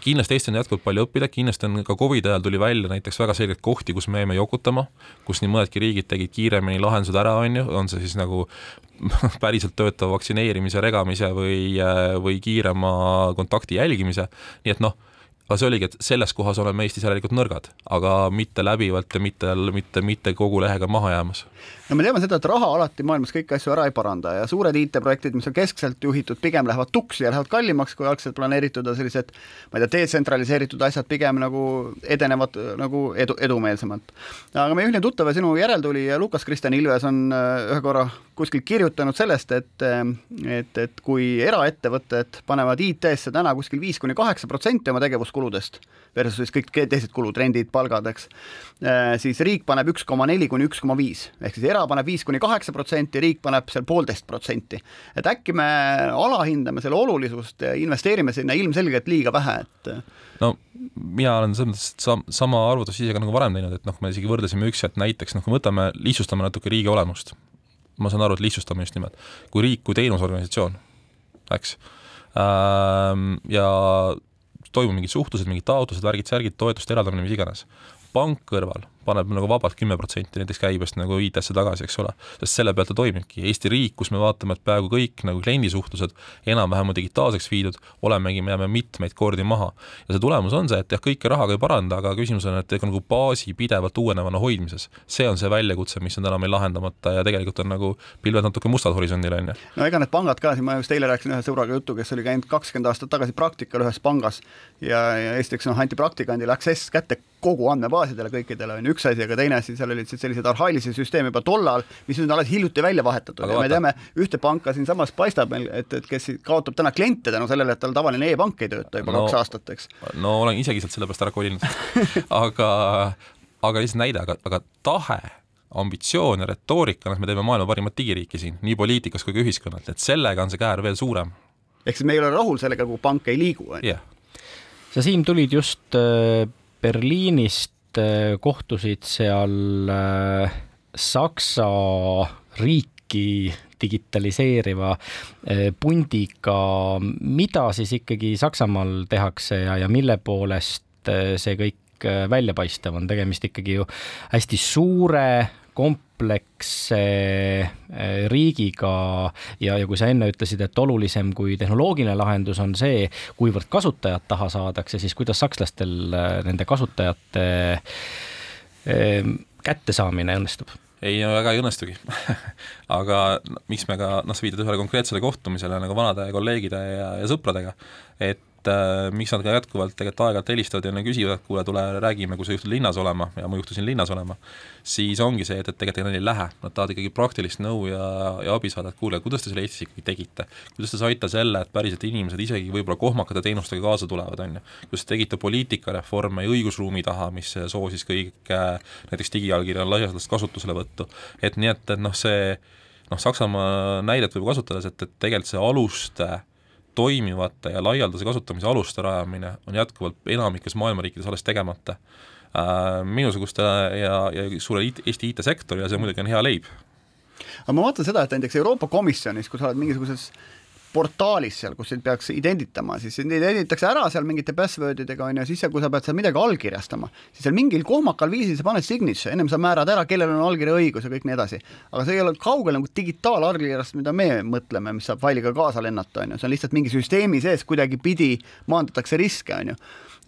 kindlasti Eesti on jätkuvalt palju õppida, kindlasti on ka Covidi ajal tuli välja näiteks väga selgelt kohti, kus me jäime jokutama, kus nii mõnedki riigid tegid kiiremini lahendused ära, on ju, on see siis nagu päriselt töötava vaktsineerimise, regamise või, või kiirema kontakti jälgimise, nii et noh aga see oligi, et selles kohas oleme Eestis järelikult nõrgad, aga mitte läbivalt ja mitte, mitte, mitte kogu lehega maha jäämas. no me teame seda, et raha alati maailmas kõiki asju ära ei paranda ja suured IT-projektid, mis on keskselt juhitud, pigem lähevad tuksi ja lähevad kallimaks, kui algselt planeeritud ja sellised ma ei tea, detsentraliseeritud asjad pigem nagu edenevad nagu edu, edumeelsemalt. aga meie ühine tuttav ja sinu järeltulija Lukas Kristjan Ilves on äh, ühe korra kuskilt kirjutanud sellest, et et, et kui eraettevõtted panevad IT-sse täna kuskil viis kuni kaheksa protsenti oma tegevuskuludest, versus kõik teised kulud, rendid, palgad, eks, siis riik paneb üks koma neli kuni üks koma viis, ehk siis era paneb viis kuni kaheksa protsenti, riik paneb seal poolteist protsenti. et äkki me alahindame selle olulisust ja investeerime sinna ilmselgelt liiga vähe, et no mina olen selles mõttes sam-, sama arvutust ise ka nagu varem teinud, et noh, me isegi võrdlesime üks, et näiteks noh, kui võtame, lihtsustame natuke riigi olemust. Ma saan aru, et lihtsustame just nimelt, kui riik kui teenusorganisatsioon, eks ähm,, ja toimub mingid suhtlused, mingid taotlused, värgid-särgid, toetuste eraldamine, mis iganes. pank kõrval paneb nagu vabalt kümme protsenti näiteks käibest nagu IT-sse tagasi, eks ole, sest selle pealt ta toimibki. Eesti riik, kus me vaatame, et peaaegu kõik nagu kliendisuhtlused enam-vähem on digitaalseks viidud, olemegi, me jääme mitmeid kordi maha. ja see tulemus on see, et jah, kõike rahaga ei paranda, aga küsimus on, et nagu baasi pidevalt uuenevana hoidmises. see on see väljakutse, mis on täna meil lahendamata ja tegelikult on nagu pilved natuke mustad horisondil, on ju. no ega need pangad ka, siin ma just eile rääkisin ühe sõbraga juttu, kes oli käinud kakskümmend aastat tagasi praktikal ühes pangas ja, ja esiteks noh, anti praktikandile access kätte kogu andmebaasidele kõikidele, on ju, üks asi, aga teine asi, seal olid siis sellised arhailisi süsteeme juba tollal, mis nüüd on alles hiljuti välja vahetatud aga ja vaata. me teame, ühte panka siinsamas paistab meil, et, et kes kaotab täna kliente tänu sellele, et tal tavaline e-pank ei tööta juba no, kaks aastat, eks. no olen isegi sealt sellepärast ära kolinud aga, aga lihtsalt näide, aga, aga tahe ambitsioon ja retoorika, noh, me teeme maailma parimat digiriiki siin, nii poliitikas kui ka ühiskonnalt, et sellega on see käär veel suurem. ehk siis me ei ole rahul sellega, kuhu pank ei liigu, on ju? sa, Siim, tulid just äh, Berliinist kohtusid seal äh, Saksa riiki digitaliseeriva äh, pundiga, mida siis ikkagi Saksamaal tehakse ja, ja mille poolest see kõik väljapaistev on, tegemist ikkagi ju hästi suure kompleksse riigiga ja, ja kui sa enne ütlesid, et olulisem kui tehnoloogiline lahendus on see, kuivõrd kasutajad taha saadakse, siis kuidas sakslastel nende kasutajate kättesaamine õnnestub? ei no väga ei õnnestugi aga miks me ka, noh, sa viitad ühele konkreetsele kohtumisele nagu vanade kolleegide ja, ja sõpradega, et et äh, miks nad ka jätkuvalt tegelikult aeg-ajalt helistavad ja küsivad, et kuule, tule räägime, kui sa juhtud linnas olema ja ma juhtusin linnas olema, siis ongi see, et, et tegelikult neil ei lähe, nad tahavad ikkagi praktilist nõu ja, ja abi saada, et kuule, kuidas te selle Eestis ikkagi tegite. kuidas te saite selle, et päriselt inimesed isegi võib-olla kohmakate teenustega kaasa tulevad, on ju. kuidas te tegite poliitikareforme ja õigusruumi taha, mis soosis kõik näiteks digiallkirja laialdast kasutuselevõttu, et nii et, et noh, see noh, Saksamaa näidet võib kasutades, et, et tegelikult see aluste toimivate ja laialdase kasutamise aluste rajamine on jätkuvalt enamikes maailma riikides alles tegemata. Äh, minusugustele ja, ja suure IT, Eesti IT-sektorile see muidugi on hea leib. aga ma vaatan seda, et näiteks Euroopa Komisjonis, kui sa oled mingisuguses portaalis seal, kus sind peaks idenditama, siis sind identitakse ära seal mingite password idega, on ju, siis kui sa pead seal midagi allkirjastama, siis seal mingil kohmakal viisil sa paned signature, ennem sa määrad ära, kellel on allkirja õigus ja kõik nii edasi. aga see ei ole kaugel nagu digitaalallkirjast, mida me mõtleme, mis saab failiga kaasa lennata, on ju, see on lihtsalt mingi süsteemi sees kuidagipidi maandatakse riske, on ju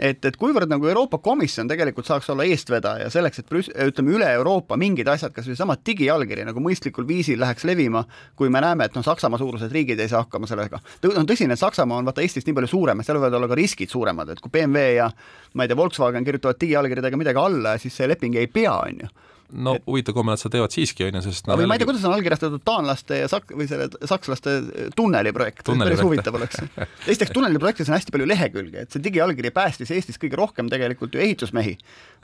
et, et kuivõrd nagu Euroopa Komisjon tegelikult saaks olla eestvedaja selleks, et Brüss-, ütleme üle Euroopa mingid asjad, kas või sama digiallkiri nagu mõistlikul viisil läheks levima, kui me näeme, et noh, Saksamaa suurused riigid ei saa hakkama sellega. on tõsine, Saksamaa on vaata Eestist nii palju suurem, et seal võivad olla ka riskid suuremad, et kui BMW ja ma ei tea, Volkswagen kirjutavad digiallkirjadega midagi alla siis see leping ei pea, on ju no huvitav, kui nad seda teevad siiski, on ju, sest või ma ei tea, kuidas on allkirjastatud taanlaste ja sak- või selle sakslaste tunneliprojekt, päris huvitav oleks. esiteks tunneliprojektis on hästi palju lehekülgi, et see digiallkiri päästis Eestis kõige rohkem tegelikult ju ehitusmehi,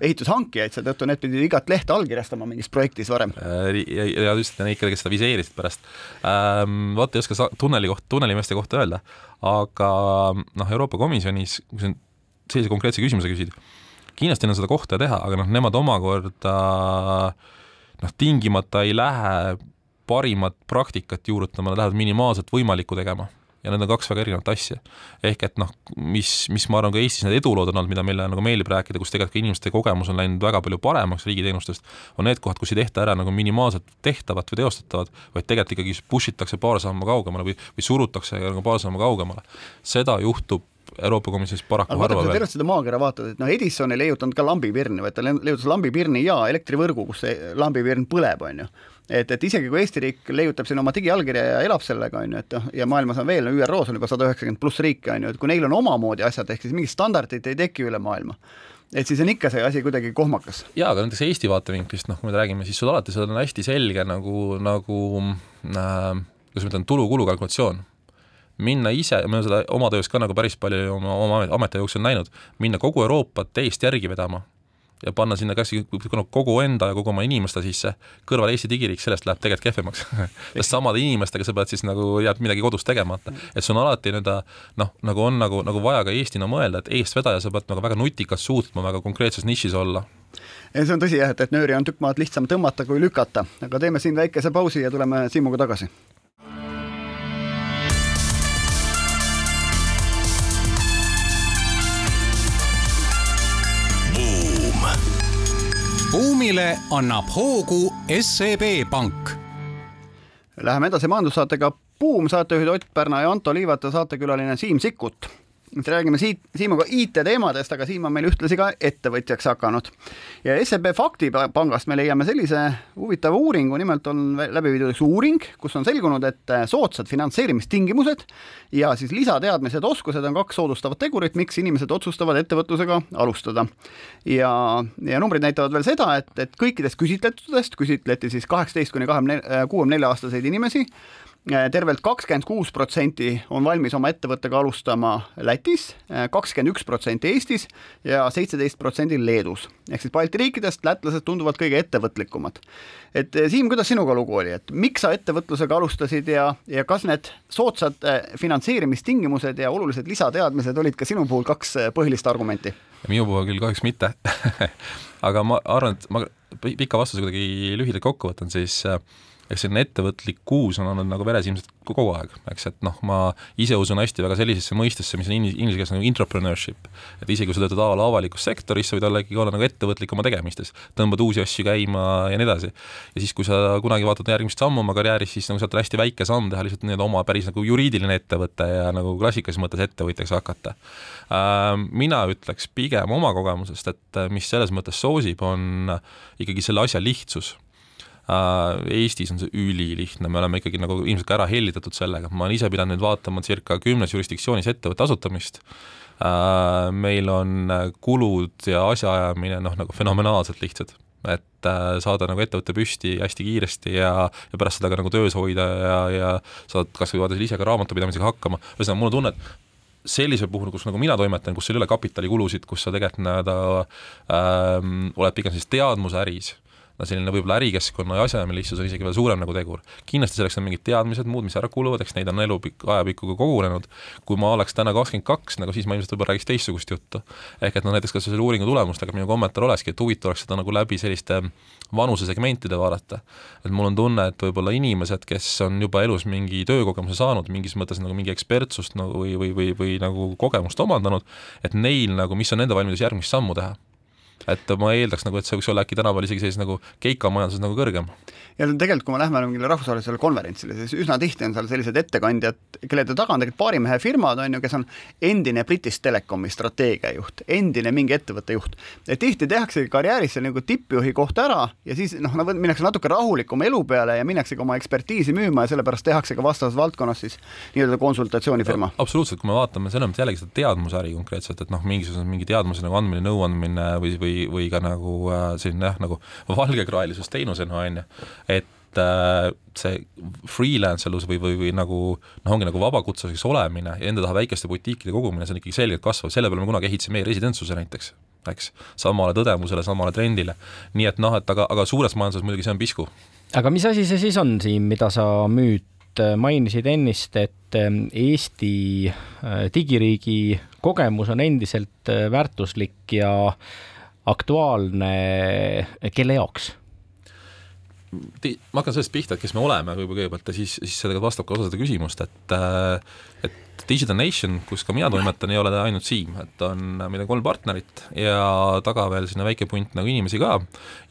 ehitushankijaid, seetõttu need pidid igat lehte allkirjastama mingis projektis varem. Äh, ja, ja just neid, kes seda viseerisid pärast ähm,. vaata, ei oska tunneli kohta, tunnelimeeste kohta öelda, aga noh, Euroopa Komisjonis, kui sa sellise konkreetse küsimuse küsid, kindlasti on seda kohta teha, aga noh, nemad omakorda noh, tingimata ei lähe parimat praktikat juurutama, nad lähevad minimaalselt võimalikku tegema ja need on kaks väga erinevat asja. ehk et noh, mis, mis ma arvan, ka Eestis need edulood on olnud, mida meile nagu meeldib rääkida, kus tegelikult ka inimeste kogemus on läinud väga palju paremaks riigiteenustest, on need kohad, kus ei tehta ära nagu minimaalselt tehtavat või teostatavat, vaid tegelikult ikkagi push itakse paar sammu kaugemale või, või surutakse nagu paar sammu kaugemale. seda juhtub Euroopa Komisjonis paraku aga harva veel. tervet seda maakera vaatad, et noh, Edison ei leiutanud ka lambipirni, vaid ta leiutas lambipirni ja elektrivõrgu, kus see lambipirn põleb, on ju. et, et isegi kui Eesti riik leiutab siin oma digiallkirja ja elab sellega, on ju, et noh, ja maailmas on veel, no ÜRO-s on juba sada üheksakümmend pluss riiki, on ju, et kui neil on omamoodi asjad, ehk siis mingit standardit ei teki üle maailma et siis on ikka see asi kuidagi kohmakas. jaa, aga näiteks Eesti vaatevinklist, noh, kui me räägime, siis sul alati seal on hästi selge nagu, nagu äh, kuidas ma ütlen, tulu-kulu kalkulatsioon minna ise, me oleme seda oma töös ka nagu päris palju oma, oma ametiaja jooksul näinud, minna kogu Euroopat teist järgi vedama ja panna sinna kas kogu enda ja kogu oma inimeste sisse, kõrval Eesti digiriik, sellest läheb tegelikult kehvemaks sest samade inimestega sa pead siis nagu, jääb midagi kodus tegemata. et see on alati nii-öelda noh, nagu on nagu, nagu vaja ka Eestina mõelda, et eestvedaja, sa pead nagu väga nutikalt suutma väga konkreetses nišis olla ja see on tõsi jah, et, et nööri on tükk maad lihtsam tõmmata kui lükata, aga teeme siin väikese pausi ja tuleme Siimuga tagasi buumile annab hoogu SEB Pank. Läheme edasi majandussaatega Buum, saatejuhid Ott Pärna ja Anto Liivat ja saatekülaline Siim Sikkut nüüd räägime siit Siimuga IT-teemadest, aga Siim on meil ühtlasi ka ettevõtjaks hakanud. ja SEB Faktipangast me leiame sellise huvitava uuringu, nimelt on läbi viidud üks uuring, kus on selgunud, et soodsad finantseerimistingimused ja siis lisateadmised, oskused on kaks soodustavat tegurit, miks inimesed otsustavad ettevõtlusega alustada. ja, ja numbrid näitavad veel seda, et, et kõikidest küsitletudest küsitleti siis kaheksateist kuni kahekümne, kuuekümne nelja aastaseid inimesi Äh, tervelt kakskümmend kuus protsenti on valmis oma ettevõttega alustama Lätis, äh, kakskümmend üks protsenti Eestis ja seitseteist protsenti Leedus. ehk siis Balti riikidest lätlased tunduvad kõige ettevõtlikumad. et äh, Siim, kuidas sinuga lugu oli, et miks sa ettevõtlusega alustasid ja, ja kas need soodsad finantseerimistingimused ja olulised lisateadmised olid ka sinu puhul kaks põhilist argumenti? minu puhul küll kahjuks mitte aga ma arvan, et ma pika vastuse kuidagi lühidalt kokku võtan, siis äh, eks selline ettevõtlikkus on olnud nagu veres ilmselt kogu aeg, eks, et noh, ma ise usun hästi väga sellisesse mõistesse, mis on inglise keeles nagu entrepreneurship. et isegi kui sa töötad a la avalikus sektoris, sa võid olla ikkagi olla nagu ettevõtlik oma tegemistes, tõmbad uusi asju käima ja nii edasi. ja siis, kui sa kunagi vaatad järgmist sammu oma karjääris, siis nagu sealt on hästi väike samm teha lihtsalt nii-öelda oma päris nagu juriidiline ettevõte ja nagu klassikalises mõttes ettevõtjaks hakata. Ähm, mina ütleks pigem oma kogemusest, et mis selles mõttes soosib, on ikkagi selle asja lihtsus Äh, Eestis on see ülilihtne, me oleme ikkagi nagu ilmselt ka ära hellitatud sellega, ma olen ise pidanud nüüd vaatama circa kümnes jurisdiktsioonis ettevõtte asutamist, äh, meil on kulud ja asjaajamine noh, nagu fenomenaalselt lihtsad. Et äh, saada nagu ettevõte püsti hästi kiiresti ja, ja pärast seda ka nagu töös hoida ja, ja saad kas või vaadata ise ka raamatupidamisega hakkama, ühesõnaga mul on tunne, et sellisel puhul, kus nagu mina toimetan, kus sul ei ole kapitalikulusid, kus sa tegelikult nii-öelda ähm, oled pigem siis teadmusäris no selline võib-olla ärikeskkonna ja asjaajamislihtsus on isegi veel suurem nagu tegur. kindlasti selleks on mingid teadmised, muud, mis ära kuluvad, eks neid on elu pikk, ajapikku ka kogunenud, kui ma oleks täna kakskümmend kaks, nagu siis ma ilmselt võib-olla räägiks teistsugust juttu. ehk et noh, näiteks kas selle uuringu tulemustega minu kommentaar olekski, et huvitav oleks seda nagu läbi selliste vanusesegmentide vaadata. et mul on tunne, et võib-olla inimesed, kes on juba elus mingi töökogemuse saanud, mingis mõttes nagu mingi ekspertsust nagu või, või, või, või nagu kogemust omandanud, et neil nagu, mis on nende valmidus järgmist sammu teha et ma eeldaks nagu, et see võiks olla äkki tänapäeval isegi sellises nagu keikamajanduses nagu kõrgem. ja tegelikult, kui me lähme mingile rahvusvahelisele konverentsile, siis üsna tihti on seal sellised ettekandjad, kelle taga on tegelikult paari mehe firmad, on ju, kes on endine British Telecomi strateegiajuht, endine mingi ettevõtte juht. et tihti tehaksegi karjääris seal nagu tippjuhi koht ära ja siis noh, minnakse natuke rahulikuma elu peale ja minnaksegi oma ekspertiisi müüma ja sellepärast tehakse ka vastavas valdkonnas siis nii-öelda konsultatsioonifirma. absoluutselt, kui me vaatame selles mõttes jällegi seda teadmusäri konkreetselt, et noh, mingisuguse mingi teadmuse nagu andmine, nõuandmine või, või või, või ka nagu äh, selline jah, nagu valgekraelisus teenusena, on ju, et äh, see freelance elus või, või, või nagu noh, ongi nagu vabakutseliseks olemine ja enda taha väikeste butiikide kogumine, see on ikkagi selgelt kasvav, selle peale me kunagi ehitasime e-residentsuse näiteks, eks, samale tõdemusele, samale trendile. nii et noh, et aga, aga suures majanduses muidugi see on pisku. aga mis asi see siis on, Siim, mida sa müüd, mainisid ennist, et ähm, Eesti äh, digiriigi kogemus on endiselt äh, väärtuslik ja aktuaalne, kelle jaoks? ma hakkan sellest pihta, et kes me oleme võib-olla kõigepealt ja siis, siis sellega vastab ka osa seda küsimust, et äh, et Digital Nation, kus ka mina toimetan, ei ole ainult Siim, et on, meil on kolm partnerit ja taga veel sinna väike punt nagu inimesi ka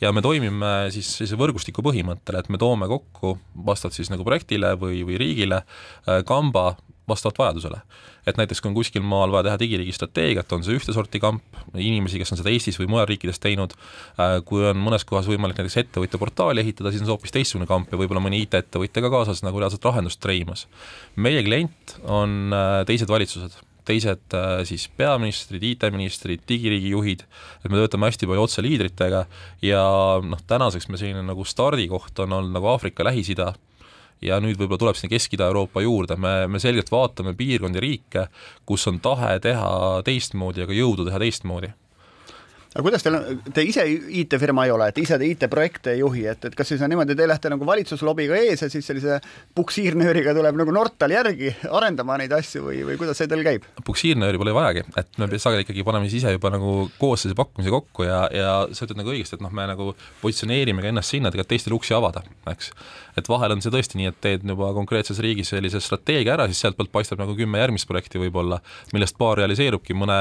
ja me toimime siis sellise võrgustiku põhimõttel, et me toome kokku vastavalt siis nagu projektile või, või riigile äh, kamba vastavalt vajadusele. et näiteks kui on kuskil maal vaja teha digiriigi strateegiat, on see ühte sorti kamp, inimesi, kes on seda Eestis või mujal riikides teinud, äh, kui on mõnes kohas võimalik näiteks ettevõtja portaali ehitada, siis on see hoopis teistsugune kamp ja võib-olla mõni IT-ettevõtja ka kaasas nagu reaalselt lahendust treimas. meie klient on äh, teised valitsused teised äh, siis peaministrid, IT-ministrid, digiriigi juhid, et me töötame hästi palju otseliidritega ja noh, tänaseks me selline nagu stardikoht on olnud nagu Aafrika, Lähis-Ida, ja nüüd võib-olla tuleb sinna Kesk-Ida-Euroopa juurde, me, me selgelt vaatame piirkondi, riike, kus on tahe teha teistmoodi, aga jõudu teha teistmoodi aga kuidas teil on, te ise IT-firma ei ole, et ise te IT-projekte ei juhi, et, et kas siis on niimoodi, te lähete nagu valitsuslobiga ees ja siis sellise puksiirnööriga tuleb nagu Nortal järgi arendama neid asju või, või kuidas see teil käib? puksiirnööri pole vajagi, et me sageli ikkagi paneme siis ise juba nagu koos selle pakkumise kokku ja, ja sa ütled nagu õigesti, et noh, me nagu positsioneerime ka ennast sinna, et tegelikult teistele uksi avada, eks. et vahel on see tõesti nii, et teed juba konkreetses riigis sellise strateegia ära, siis sealtpoolt paistab nagu kümme järgmist projekti võib-olla, millest paar realiseerubki mõne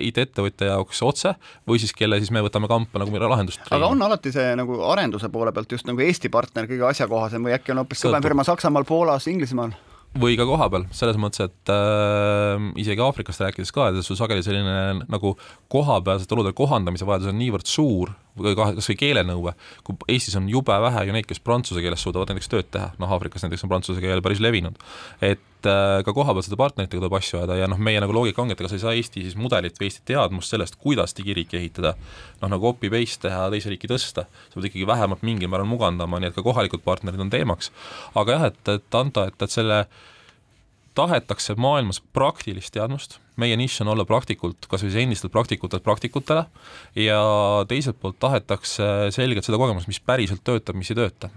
IT-ettevõtja jaoks otse või siis siis kelle siis me võtame kampa nagu lahendust. aga on alati see nagu arenduse poole pealt just nagu Eesti partner kõige asjakohasem või äkki on hoopis kõvem firma Saksamaal, Poolas, Inglismaal? või ka koha peal, selles mõttes, et äh, isegi Aafrikast rääkides ka, et sul sageli selline nagu kohapealsete olude kohandamise vajadus on niivõrd suur või kas või keelenõue, kui Eestis on jube vähe ju neid, kes prantsuse keeles suudavad näiteks tööd teha, noh Aafrikas näiteks on prantsuse keel päris levinud, et äh, ka kohapealsete partneritega tuleb asju ajada ja noh, meie nagu loogika ongi, et ega sa ei saa Eesti siis mudelit või Eesti teadmust sellest, kuidas digiriiki ehitada, noh nagu copy-paste teha, teise riiki tõsta, sa pead ikkagi vähemalt mingil määral mugandama, nii et ka kohalikud partnerid on teemaks. aga jah, et, et anda, et, et selle tahetakse maailmas praktilist teadmust, meie nišš on olla praktikult, kas või endistelt praktikutelt praktikutele, ja teiselt poolt tahetakse selgelt seda kogemust, mis päriselt töötab, mis ei tööta.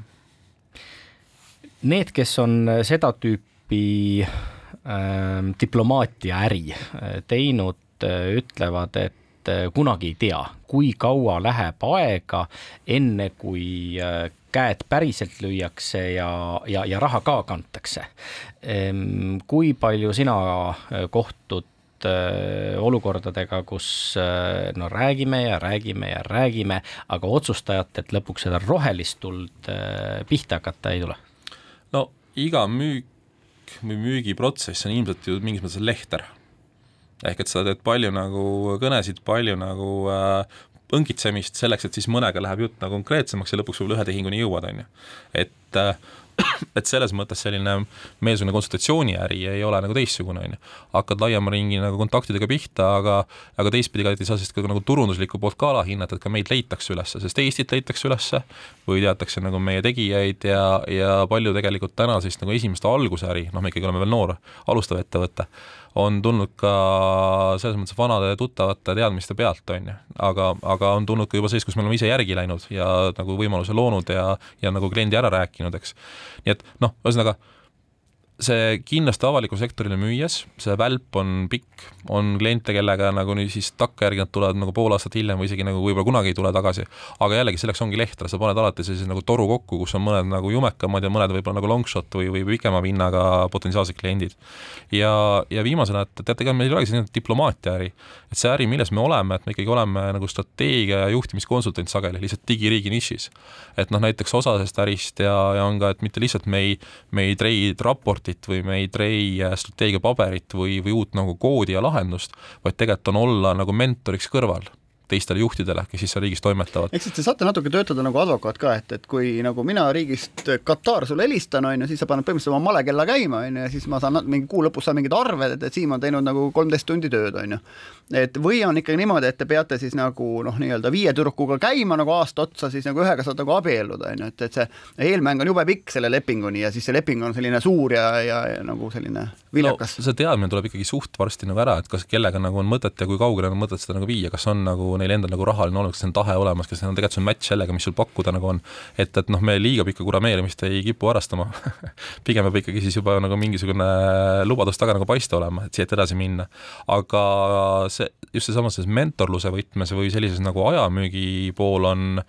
Need, kes on seda tüüpi äh, diplomaatiaäri äh, teinud, äh, ütlevad, et äh, kunagi ei tea, kui kaua läheb aega, enne kui käed päriselt lüüakse ja, ja, ja raha ka kantakse. Ehm, kui palju sina äh, kohtud äh, olukordadega, kus äh, no räägime ja räägime ja räägime, aga otsustajatelt lõpuks seda rohelist tuld pihta hakata ei tule? no iga müük või müügiprotsess on ilmselt ju mingis mõttes lehter. ehk et sa teed palju nagu kõnesid, palju nagu äh, õngitsemist selleks, et siis mõnega läheb jutt nagu konkreetsemaks ja lõpuks võib-olla ühe tehinguni jõuad, on ju. et äh, et selles mõttes selline meelsugune konsultatsiooniäri ei ole nagu teistsugune, on ju. hakkad laiema ringi nagu kontaktidega pihta, aga aga teistpidi ka ei saa sellist ka nagu turunduslikku poolt ka alahinnata, et ka meid leitakse üles, sest Eestit leitakse üles või teatakse nagu meie tegijaid ja, ja palju tegelikult täna siis nagu esimeste algusäri, noh, me ikkagi oleme veel noor, alustav ettevõte on tulnud ka selles mõttes vanade tuttavate teadmiste pealt, on ju, aga, aga on tulnud ka juba sellist, kus me oleme ise järgi läinud ja nagu võimaluse loonud ja, ja nagu kliendi ära rääkinud, eks. nii et noh, ühesõnaga see kindlasti avalikule sektorile müües, see välp on pikk, on kliente, kellega nagu nüüd siis takkajärgi nad tulevad nagu pool aastat hiljem või isegi nagu võib-olla kunagi ei tule tagasi, aga jällegi selleks ongi lehter, sa paned alati sellise nagu toru kokku, kus on mõned nagu jumekamad ja mõned võib-olla nagu long shot või, või pikema vinnaga potentsiaalsed kliendid. ja, ja viimasena, et teate, ega meil ei olegi selline diplomaatiaäri, et see äri, milles me oleme, et me ikkagi oleme nagu strateegia ja juhtimiskonsultant sageli lihtsalt digiriigi nišis. et noh, näiteks osa sellest ärist ja, ja on ka, et mitte lihtsalt me ei, me ei trade raportit, raportit või me ei trei äh, strateegiapaberit või, või uut nagu koodi ja lahendust, vaid tegelikult on olla nagu mentoriks kõrval teistele juhtidele, kes siis seal riigis toimetavad. ehk siis te saate natuke töötada nagu advokaat ka, et, et kui nagu mina riigist Katar sulle helistan, on ju, siis sa paned põhimõtteliselt oma malekella käima, on ju, ja siis ma saan mingi kuu lõpus saan mingid arved, et, et Siim on teinud nagu kolmteist tundi tööd, on ju. et või on ikkagi niimoodi, et te peate siis nagu noh, nii-öelda viie tüdrukuga käima nagu aasta otsa, siis nagu ühega saad nagu abielluda, on ju, et, et see eelmäng on jube pikk selle lepinguni ja siis see leping on selline suur ja, ja, ja nagu selline viljakas no,. see teadmine tuleb ikkagi suht varsti nagu ära, et kas kellega nagu on mõtet ja kui kaugele on mõtet seda nagu viia, kas on nagu neil endal nagu rahaline olemas, kas on tahe olemas, kas on tegelikult see match sellega, mis sul pakkuda nagu on. et, et noh, me liiga pikka kurameerimist ei kipu harrastama pigem peab ikkagi siis juba nagu mingisugune lubadus taga nagu paista olema, et siit edasi minna. aga see, just seesamas selles mentorluse võtmes või sellises nagu ajamüügi pool on,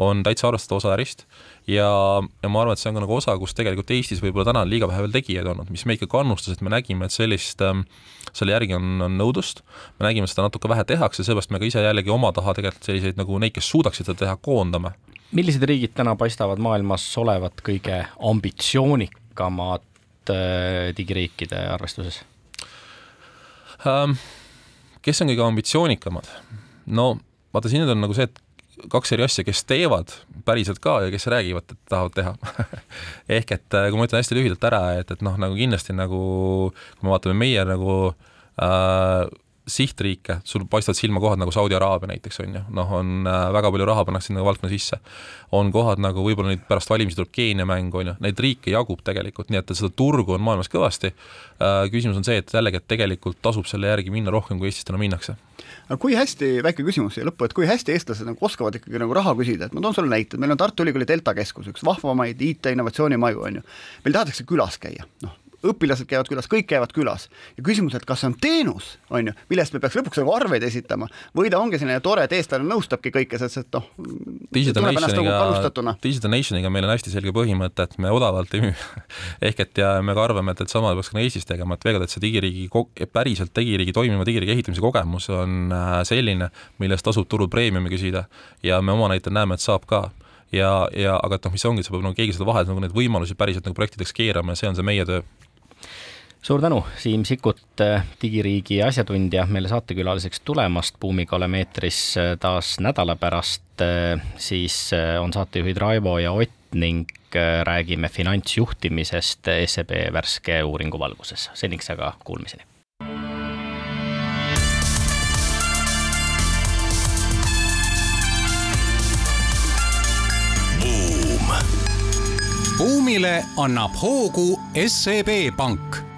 on täitsa arvestatav osa ärist ja, ja ma arvan, et see on ka nagu osa, kus tegelikult Eestis võib-olla täna on liiga vähe veel tegijaid olnud, mis meid ka kannustas, et me nägime, et sellist ähm, selle järgi on, on nõudlust, me nägime, seda natuke vähe tehakse, seepärast me ka ise jällegi oma taha tegelikult selliseid nagu neid, kes suudaksid seda teha, koondame. millised riigid täna paistavad maailmas olevat kõige ambitsioonikamad äh, digiriikide arvestuses ähm,? kes on kõige ambitsioonikamad? no vaata, siin on nagu see, et kaks eri asja, kes teevad päriselt ka ja kes räägivad, et tahavad teha ehk et äh, kui ma ütlen hästi lühidalt ära, et, et noh, nagu kindlasti nagu kui me vaatame meie nagu äh, sihtriike, sul paistavad silma kohad nagu Saudi Araabia näiteks on ju, noh, on äh, väga palju raha pannakse sinna valdkonna sisse. on kohad nagu võib-olla nüüd pärast valimisi tuleb Keenia mäng on ju, neid riike jagub tegelikult, nii et seda turgu on maailmas kõvasti äh,. küsimus on see, et jällegi, et tegelikult tasub selle järgi minna rohkem, kui Eestis täna minnakse aga kui hästi, väike küsimus siia lõppu, et kui hästi eestlased nagu oskavad ikkagi nagu raha küsida, et ma toon sulle näite, et meil on Tartu Ülikooli Delta keskus, üks vahvamaid IT-innovatsioonimaju, on ju. meil tahetakse külas käia, noh, õpilased käivad külas, kõik käivad külas. ja küsimus, et kas see on teenus, on ju, millest me peaks lõpuks nagu arveid esitama või ta ongi selline tore, et eestlane nõustabki kõike, sest et noh, Digital Nationiga, Digital Nationiga meil on hästi selge põhimõte, et me odavalt ei müü. Ehk et ja me ka arvame, et, et sama peaks ka Eestis tegema, et veel kord, et see digiriigi, päriselt digiriigi toimiva digiriigi ehitamise kogemus on äh, selline, millest tasub turul preemiumi küsida. Ja me oma näitel näeme, et saab ka. Ja, ja aga et noh, mis ongi, et sa pead nagu keegi seda vahel nagu neid võimalusi päriselt nagu projektideks keerama ja see on see meie töö suur tänu, Siim Sikkut, äh, digiriigi asjatundja, meile saatekülaliseks tulemast. Buumiga oleme eetris äh, taas nädala pärast. Äh, siis on saatejuhid Raivo ja Ott ning räägime finantsjuhtimisest SEB värske uuringu valguses. seniks aga kuulmiseni. buumile annab hoogu SEB Pank